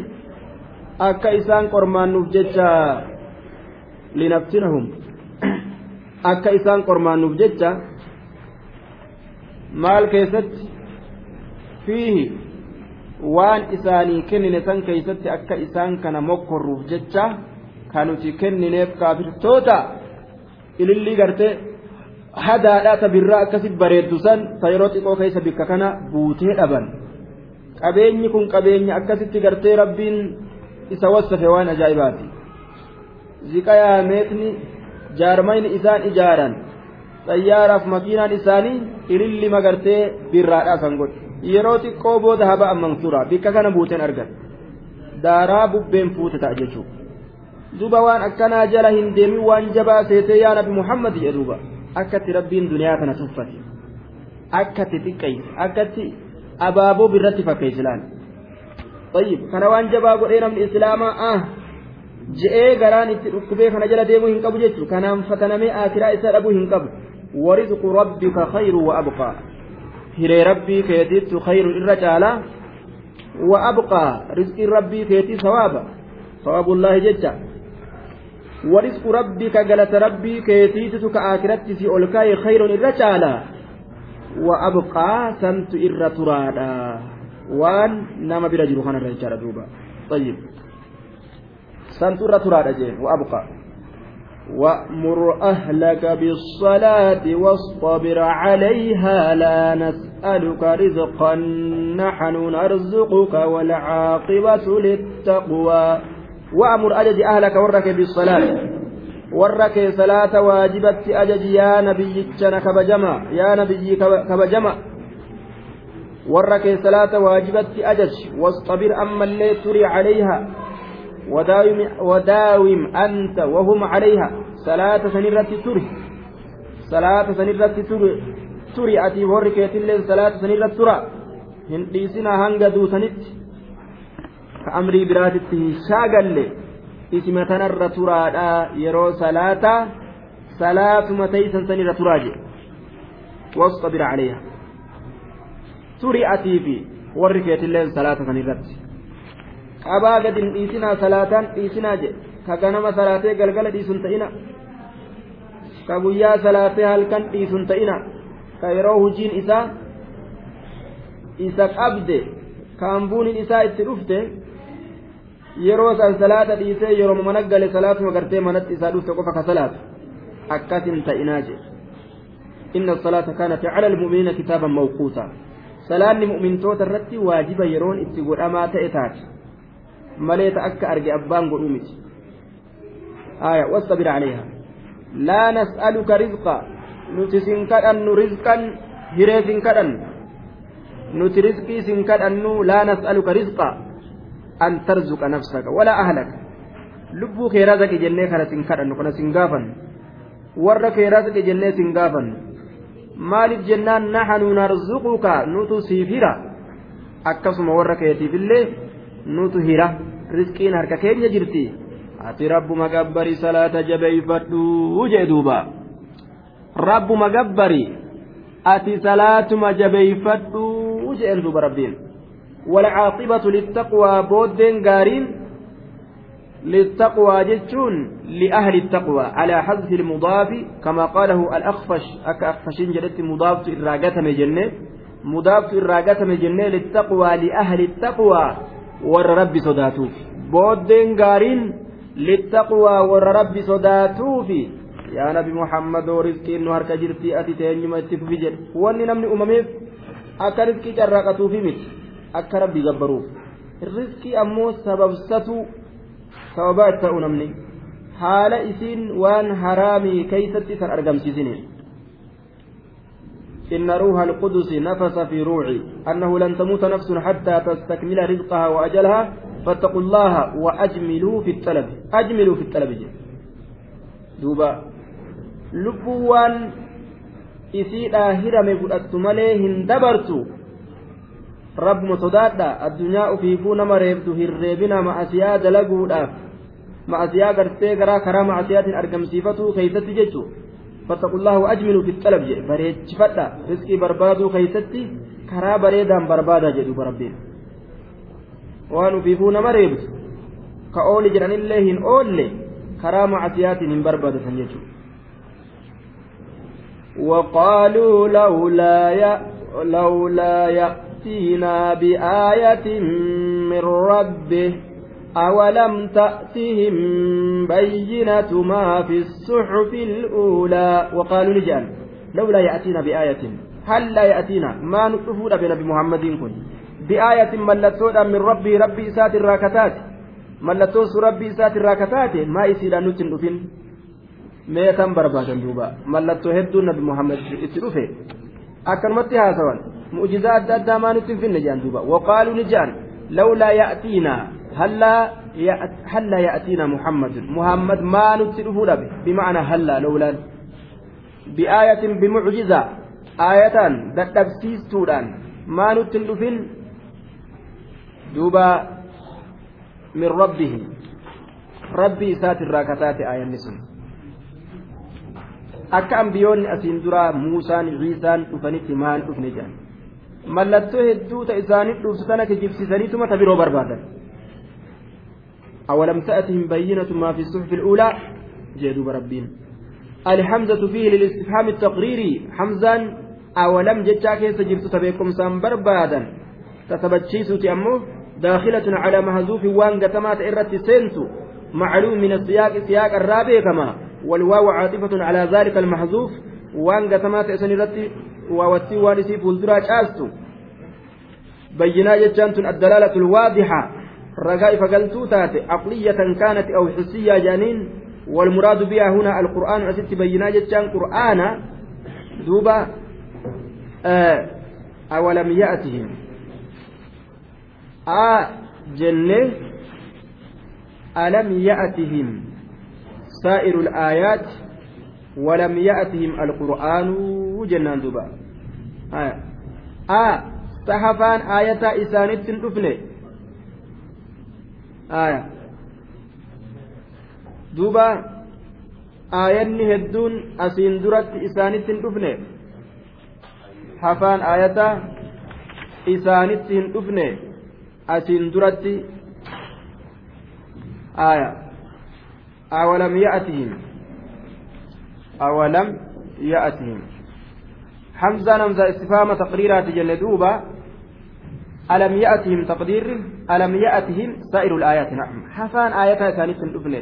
S1: akka isaan qormaannuuf jecha linafsinahum akka isaan qormaannuuf jecha maal keessatti fiihi? Waan isaanii kennine san keeysatti akka isaan kana mokkorruuf jecha kanuti kennineef kaafirtoota? Ilillii gartee hadaadhaa ta birraa akkasit bareeddu san ta yeroo xiqqoo keessa bikka kana buutee dhaban qabeenyi kun qabeenya akkasitti gartee rabbiin isa wassafe waan ajaa'ibaati ziqayaa meetni jaarmayni isaan ijaaran xayyaaraaf makiinaan isaanii ililli magartee birraadhaa san godhe yeroo xiqqoo booda haba'an mansuura bikka kana buuteen argan daaraa bubbeen fuute ta'a jechuudha duba waan akkanaa jala hin deemin waan jabaa seetee yaa nabi muhammad jedhe duuba akkatti rabbiin duniyaa kana tuffate akkatti xiqqeesse akkatti abaaboo birratti fakkeessilaan طيب kana waan jabaa godhee namni islaamaa ah je'ee garaan itti dhukkubee kana jala deemuu hin qabu jechuudha kanaan fatanamee akiraa isaa dhabuu hin qabu warizqu rabbika khayru wa abqaa hiree rabbii keetiittu khayru irra caalaa wa abqaa rizqiin rabbii keetii sawaaba sawaabullaahi jecha Ka akiratti si ol kaa'e khayrun irra caalaa wa abqaa santu irra turaadha waan nama bira jiru kanarra jechaadha duuba طيب سنتر تراد جين وأبقى وأمر أهلك بالصلاة واصطبر عليها لا نسألك رزقا نحن نرزقك والعاقبة للتقوى وأمر أجج أهلك ورك بالصلاة. ورك صلاة واجبة أجج. يا نبي كبجمع. يا نبي كبجمع. ورك صلاة واجبة أجج. واصطبر أما اللي تري عليها. وداوم, وداوم أنت وهم عليها. صلاة سنرة تري. صلاة سنرة تري. تري أتي وركيت اللين صلاة سنرة ترى. ka amrii biraatitti hin shaagalle isima tanarra turaadha yeroo salaata salaatuma taysan sanirra turaa jedhe wastabir caleeyha turii atii fi warri keetilleen salaata sanirratti qabaa gad hin dhiisinaa salaataan dhiisinaa jedhe ka ganama salaatee galgala dhiisun ta'ina. Ka guyyaa salaatee halkan dhiisun ta'ina. Ka yeroo hujiin isaa isa qabde ka hambuuniin isaa itti dhufte yeroo san salaata dhiisee yeroo mana gale salaatuma gartee manatti isaa dhufte qofa ka salaatu akkasin ta'inaa jedhe إن الصلاة كانت على المؤمنين كتابا موقوتا salaanni mu'mintoota irratti waajiba yeroon itti godhamaa ta'e taate malee ta akka arge abbaan godhuu miti aya wastabir caleeha laa nas'aluka rizqa nuti sin kadhannu rizqan hiree sin kadhannu nuti rizqii sin kadhannu laa nas'aluka rizqa lubbuu kee razaqi jennee kana sin kadhannu kana sin gaafannu warra kee razaqi jennee sin gaafannu maaliif jennaan naxanu narzuquka nutu siif hira akkasuma warra keetiifillee nutu hira rizqiin harka keenya jirti ati rabbuma gabbari salaata jabeeyfadhuu jee duuba rabbuma gabbari ati salaatuma jabeeyfadhuu jeen duuba rabbiin والعاقبة للتقوى بودين قارين للتقوى جتشون لأهل التقوى على حذف المضاف كما قاله الأخفش أك أخفشين جلت مضاف إراقة مجنة. مضاف إراقة مجنة للتقوى لأهل التقوى ور ربي صداتوف بودين للتقوى ور ربي صداتوف يا نبي محمد ورزقي إنه هرك جرتي أتي تيني ما تفجر جد. واني نمني أمميف أكا رزقي جراقة في مت أكا ربي قبروف الرزقي أمو سببسته sababaa itti ta'u namni haala isiin waan haraamii keeysatti san argamsiisiniin إن روح القدس نفس في روعي أنه لن تموت نفس حتى تستكمل رزقها وأجلها فاتقوا الله وأجملوا في الطلب أجملوا في الطلب جي. دوبا لبوان hirame fudhattu malee hin dabartu. rabbuma sodaadha addunyaa ufiifuu nama reebdu hin reebina ma'asiyaa dalaguudhaaf ma'asiyaa gartee garaa karaa ma'asiyaatiin argamsiifatuu keeysatti jechu fattaqullaaha waajmiluu fi xalab jedhe bareechifadha riskii barbaaduu keeysatti karaa bareedaan barbaada jedhu barabbiin waan ufiifuu nama reebdu ka ooli jedhanillee hin oolle karaa ma'asiyaatiin hin barbaadatan jechuudha وقالوا لولا ي... لولا يأتينا بآية من ربه أولم تأتهم بينة ما في الصحف الأولى وقالوا لجان لولا يأتينا بآية هل لا يأتينا ما نطفون بنبي محمد كن بآية ملتودا من ربي ربي إسات الراكتات ملتوس ربي إسات الراكتات ما إسيلا نتن أفن meetan barbaadan duuba mallattoo hedduu nabi muhammad itti dhufe akkanumatti haasawan mu'jizaa adda addaa maa nutti hin finne jedhan duuba waqaaluu ni jedhan lawlaa ya'tiinaa هلا هلا يأتينا محمد محمد ما نتلفه بمعنى هلا لولا بآية بمعجزة آية دتبسيس توران ما نتلفين دوبا من ربه ربي سات الراكتات آية النسل akka ambiyoonni asiin duraa muusaan ciisaan dhufanitti maan dhufne jedhan mallattoo hedduu ta isaaniif dhuftu tana kijibsiisaniituma ta biroo barbaadan أولم تأتهم بينة ما في الصحف الأولى جدوب ربين الحمزة فيه للاستفهام التقريري حمزا أولم جتشا كيس جبت تبيكم سام بربادا تتبتشيسو أمه داخلة على مهزوف وان قتمات إرت سنتو معلوم من السياق سياق الرابع كما والواو عاطفة على ذلك المحذوف وان قتمات إسنرت ووتي وانسي فولدرا شاستو بينا جتشان الدلالة الواضحة. رجاء فقلتو تاتي. عقلية كانت أو حسية جانين. والمراد بها هنا القرآن أسد بينا جتشان قرآن. دوبا آه أولم يأتهم. آه جنة ألم يأتهم. سائر الآيات. ولم يأتهم القرآن. جنان دوبا. a sahafaan aayata isaanitti hin dhufne. Aya duuba aayanni hedduun asiin duratti isaanitti hin dhufne. Hafaan aayata isaanitti hin dhufne asiin duratti. Aya awalam ya'atihim? Awalam ya'atihim? Taqdiirri alam ya'atihim saa'iru laayaati na'am hafaan aayataa isaanitti hin dhufne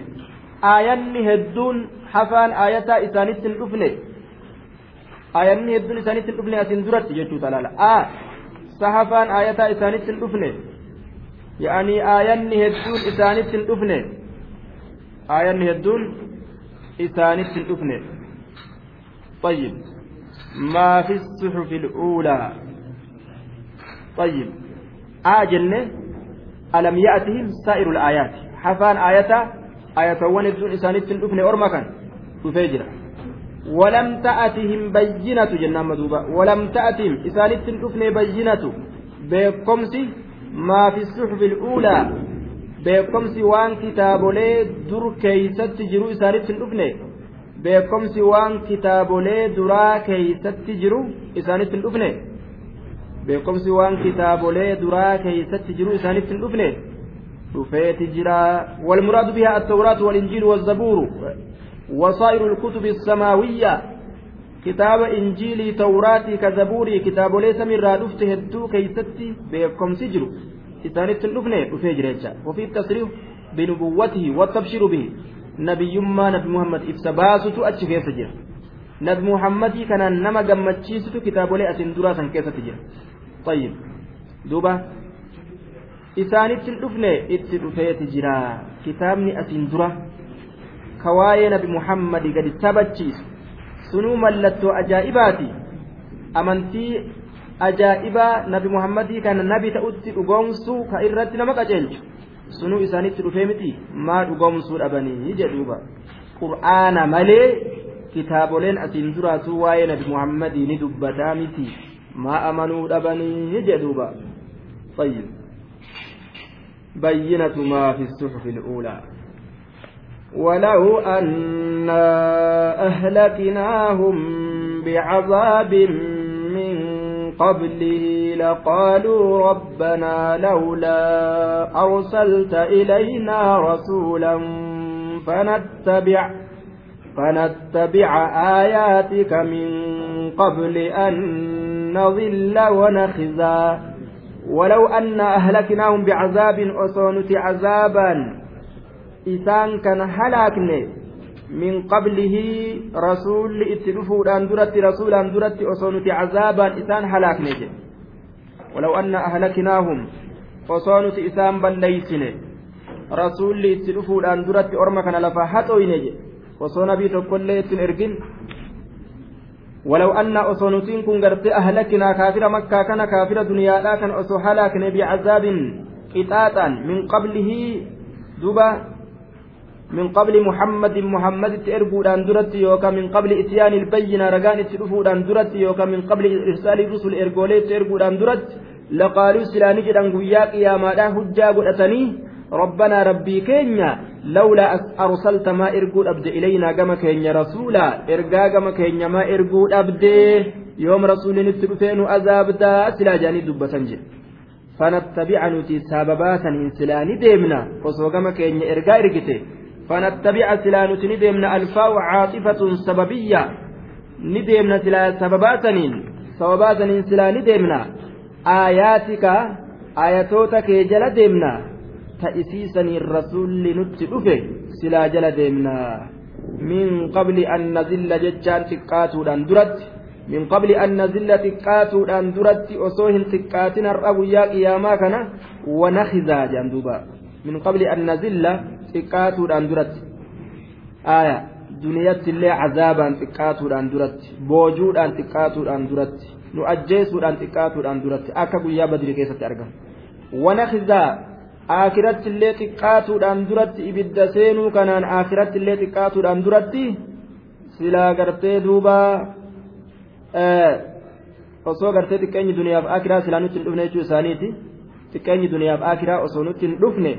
S1: aayanni hedduun hafaan aayataa isaanitti hin dhufne aayanni hedduun isaanitti hin dhufne asiin duratti jechuu talaala a sahafaan aayataa isaanitti hin dhufne yaa'anii aayanni hedduun isaanitti hin dhufne aayanni hedduun isaanitti hin dhufne طيب ما في الصحف الأولى. طيب. آجن ألم يأتهم سائر الآيات؟ حفان آية آية وندون إسانيت الأفن أرمكا تفجر. ولم تأتهم بينة جنة مدوبة. ولم تأتهم إسانيت الأفن بينة. بكمسي ما في الصحف الأولى. beekomsi waan kitaabolee dur keeysatti jiru isaanitti hin dhufne beekomsi waan kitaabolee duraa keeysatti jiru isaanitti hin dhufne beekomsi waan kitaabolee duraa keeysatti jiru isaanitti hin dhufne dhufeeti jira walmuraadu bihaa attawraatu walinjiilu wazabuuru wasaa'iru lkutubi السماوية kitaaba injiilii tawraatii ka zabuurii kitaabolee samiirraa dhufte hedduu keeysatti beekomsi jiru isaanitti hin dhufne dhufee jira jecha wafii tasriif binubuwwatihi wattabshiru bihi nabiyyummaa nabi muhammad ibsa baasutu achi keessa jira. Nabi muhammadii kanaan nama gammachiisutu kitaabolee asin duraa san keessatti jira. Tayyib. Duuba. Isaanitti dhufne itti dhufeeti jira. Kitaabni asin dura kawaayee nabi muhammadi gadi taphachiisu sunuu mallattoo ajaa'ibaati. Amantii ajaa'ibaa nabi muhammadii kana nabi ta'utti dhugoomsuu ka irratti nama qaceelchu sunuu isaanitti dhufee miti maa dhugoomsuu dhabanii jedhuuba qur'aana malee kitaaboleen asiin duraatuu waa'ee nabi muhammadii ni dubbataa miti maa amanuu dhabanii jedhuuba طيب بينة ما في الصحف الأولى ولو أنا أهلكناهم بعذاب من قبله لقالوا ربنا لولا أرسلت إلينا رسولا فنتبع فنتبع آياتك من قبل أن نضل ونخزى. ولو أن أهلكناهم بعذاب أصونت عذابا. إسان كان هلاكني. Min qablihi rasuulli itti dhufuudhaan duratti rasuulaan duratti osoo nuti cazaabaan isaan halaakne jedhe osoo nuti isaan balleeysine rasuulli itti dhufuudhaan duratti orma kana lafa haxoyne jedhe osoo nabii tokkollee ittin ergin ولو أن أصنوتين كن قرت أهلكنا كافر مكة كان كافر دنيا لا كان هلاكنا بعذاب قطاطا من قبله دوبا من قبل محمد محمد تربودان درت يوكا من قبل إتيان البينة رجان ترفودان درت يوكا من قبل إرسال الرسل إرجولي تربودان درت لقالوا سلاني جدان قياك يا ما لا هجا قلتني ربنا ربي كينيا لولا أرسلت ما إرقود أبد إلينا كما كينيا رسولا إرقا كما كينيا ما إرقود أبد يوم رسول نترفين أذابدا سلا جاني دبة فنتبع نتي سببات إنسلاني ديمنا وصوغما كينيا إرقا إرقته فنتبع سلا ندمنا ألفاء عاطفة سببية. ندمنا سلا سبباتنين. سبباتنين سلا ندمنا. آياتك آياتوتك جل دمنا. تأسيسني الرسول نتلفه سلا جل دمنا. من قبل أن نزل ججان تقاتو درت. من قبل أن نزل تقاتو درت. أصوهن تقاتنا الرأو يا قياما كان ونخزا جندوبا من قبل أن نزل xiqqaatuudhaan duratti. Aya duniyatti illee cazaabaan xiqqaatuudhaan duratti. Boojuudhaan xiqqaatuudhaan duratti. Nu ajjeesuudhaan xiqqaatuudhaan duratti. Akka guyyaa badri keessatti argamu. Wana khizaa aakiratti illee xiqqaatuudhaan duratti ibidda seenuu kanaan aakiratti illee xiqqaatuudhaan duratti? Silaa gartee duuba osoo gartee xiqqeenyi duniyaaf aakiraa silaa nutti hin dhufne jechuu isaaniiti. Xiqqeenyi duniyaaf aakiraa osoo nutti hin dhufne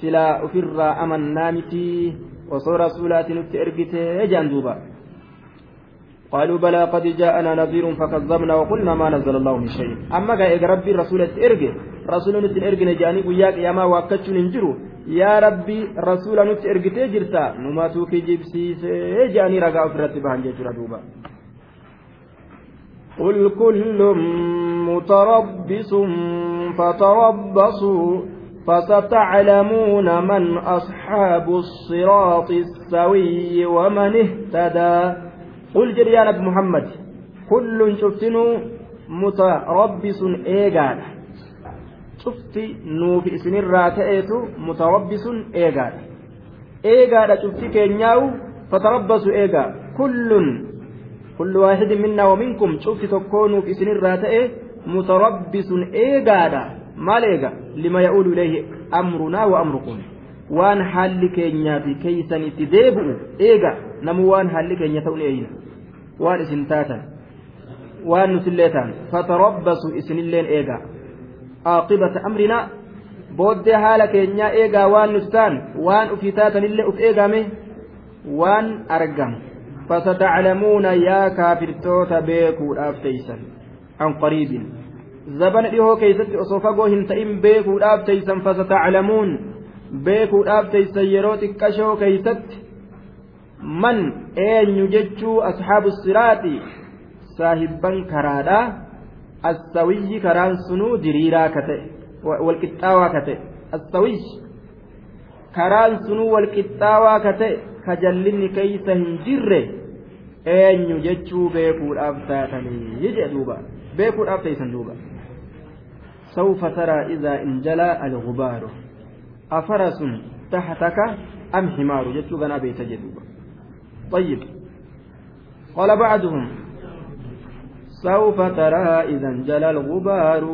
S1: silaa ofirraa amannaa miti. Osoo rasuulaati nutti ergitee jaan duuba. قالوا بلى قد جاءنا نذير فكذبنا وقلنا ما نزل الله من شيء أما قال ربي رسول ارجع رسول ارجع نجاني وياك يا ما واكتشون انجرو يا ربي رسول ارجع تجرتا نما توكي جبسي جاني رجع فرت بهان جرا دوبا قل كل متربص فتربصوا فستعلمون من أصحاب الصراط السوي ومن اهتدى قل جريان محمد كل شفتنو mutarabbisun eegaadha cufti nuufi isinirraa ta'eetu mutarabbisun eegaadha eegaadha cufti keenyaa'u fatarabbasu eegaa kullun kullu waahidin minnaa waminkum cufti tokkoo nuuf isinirraa ta'e mutarabbisun eegaadha maal eega lima ya'uulu ilayhi amrunaa wa amrukum? Waan haalli keenyaa fi keeysan deebi'u eega namu waan haalli keenya ta'u eeyna waan isin taatan waan nutillee taan fatarabbasu isinilleen eegaa aaqibata amrinaa booddee haala keenyaa eegaa waan nuti taan waan ufii taatanillee uf eegame waan argamu fasataclamuuna yaa kaafirtoota beekuudhaaf teeysan an qariibin fagoo hin ta'in beekuudhaaf teeysan fasataclamuun beekuudhaaf teeysan yeroo xiqqashoo keeysatti man eenyu jechuu ashaabu siraaxi saahibban karaadha assawiyyi karaan sunuu diriiraa ka ta'e walqixxaawaa ka ta'e assawiyyi karaan sunuu walqixxaawaa ka ta'e ka jallinni keeysa hin jirre eenyu jechuu beekuudhaaf taatanii jedhe duuba beekuudhaaf teeysan duuba سوف ترى إذا انجلى الغبار. أفرس تحتك أم حمار؟ جدت غنا بيت جدوبا طيب. قال بعضهم سوف ترى إذا انجلى الغبار.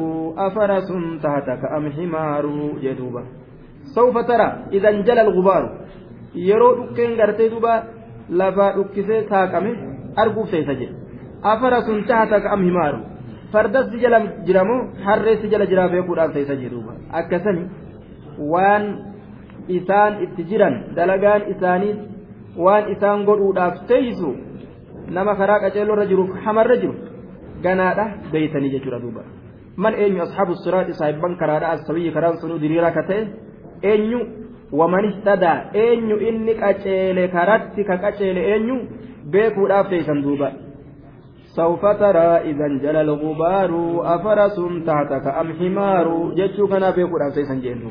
S1: أفرس تحتك أم حمار؟ جدوبا سوف ترى إذا انجلى الغبار. yeroo dhukkeen gartee duba lafaa dhukkisee saaqame arguuf teessa jedhe afara sun tahataka jiramoo harree si jala jiraa beekuudhaaf teessa jedhuuba akkasani waan isaan itti jiran dalagaan isaanii waan isaan godhuudhaaf teeysu nama karaa qaceelloorra jiruuf hamarra jiru ganaadha beeytanii jechuudha duuba man eenyu ashaabu siraati saahibban karaadha assabiyyi karaan sunuu diriiraa ka ta'e eenyu waman ihtadaa eenyu inni qaceele karatti ka qaceele eenyu beekuudhaaf teeysan duuba سوف ترى إذا انجلى الغبار أفرس تحتك أم حمار. جتشو كان بيقول أبسيسا جينو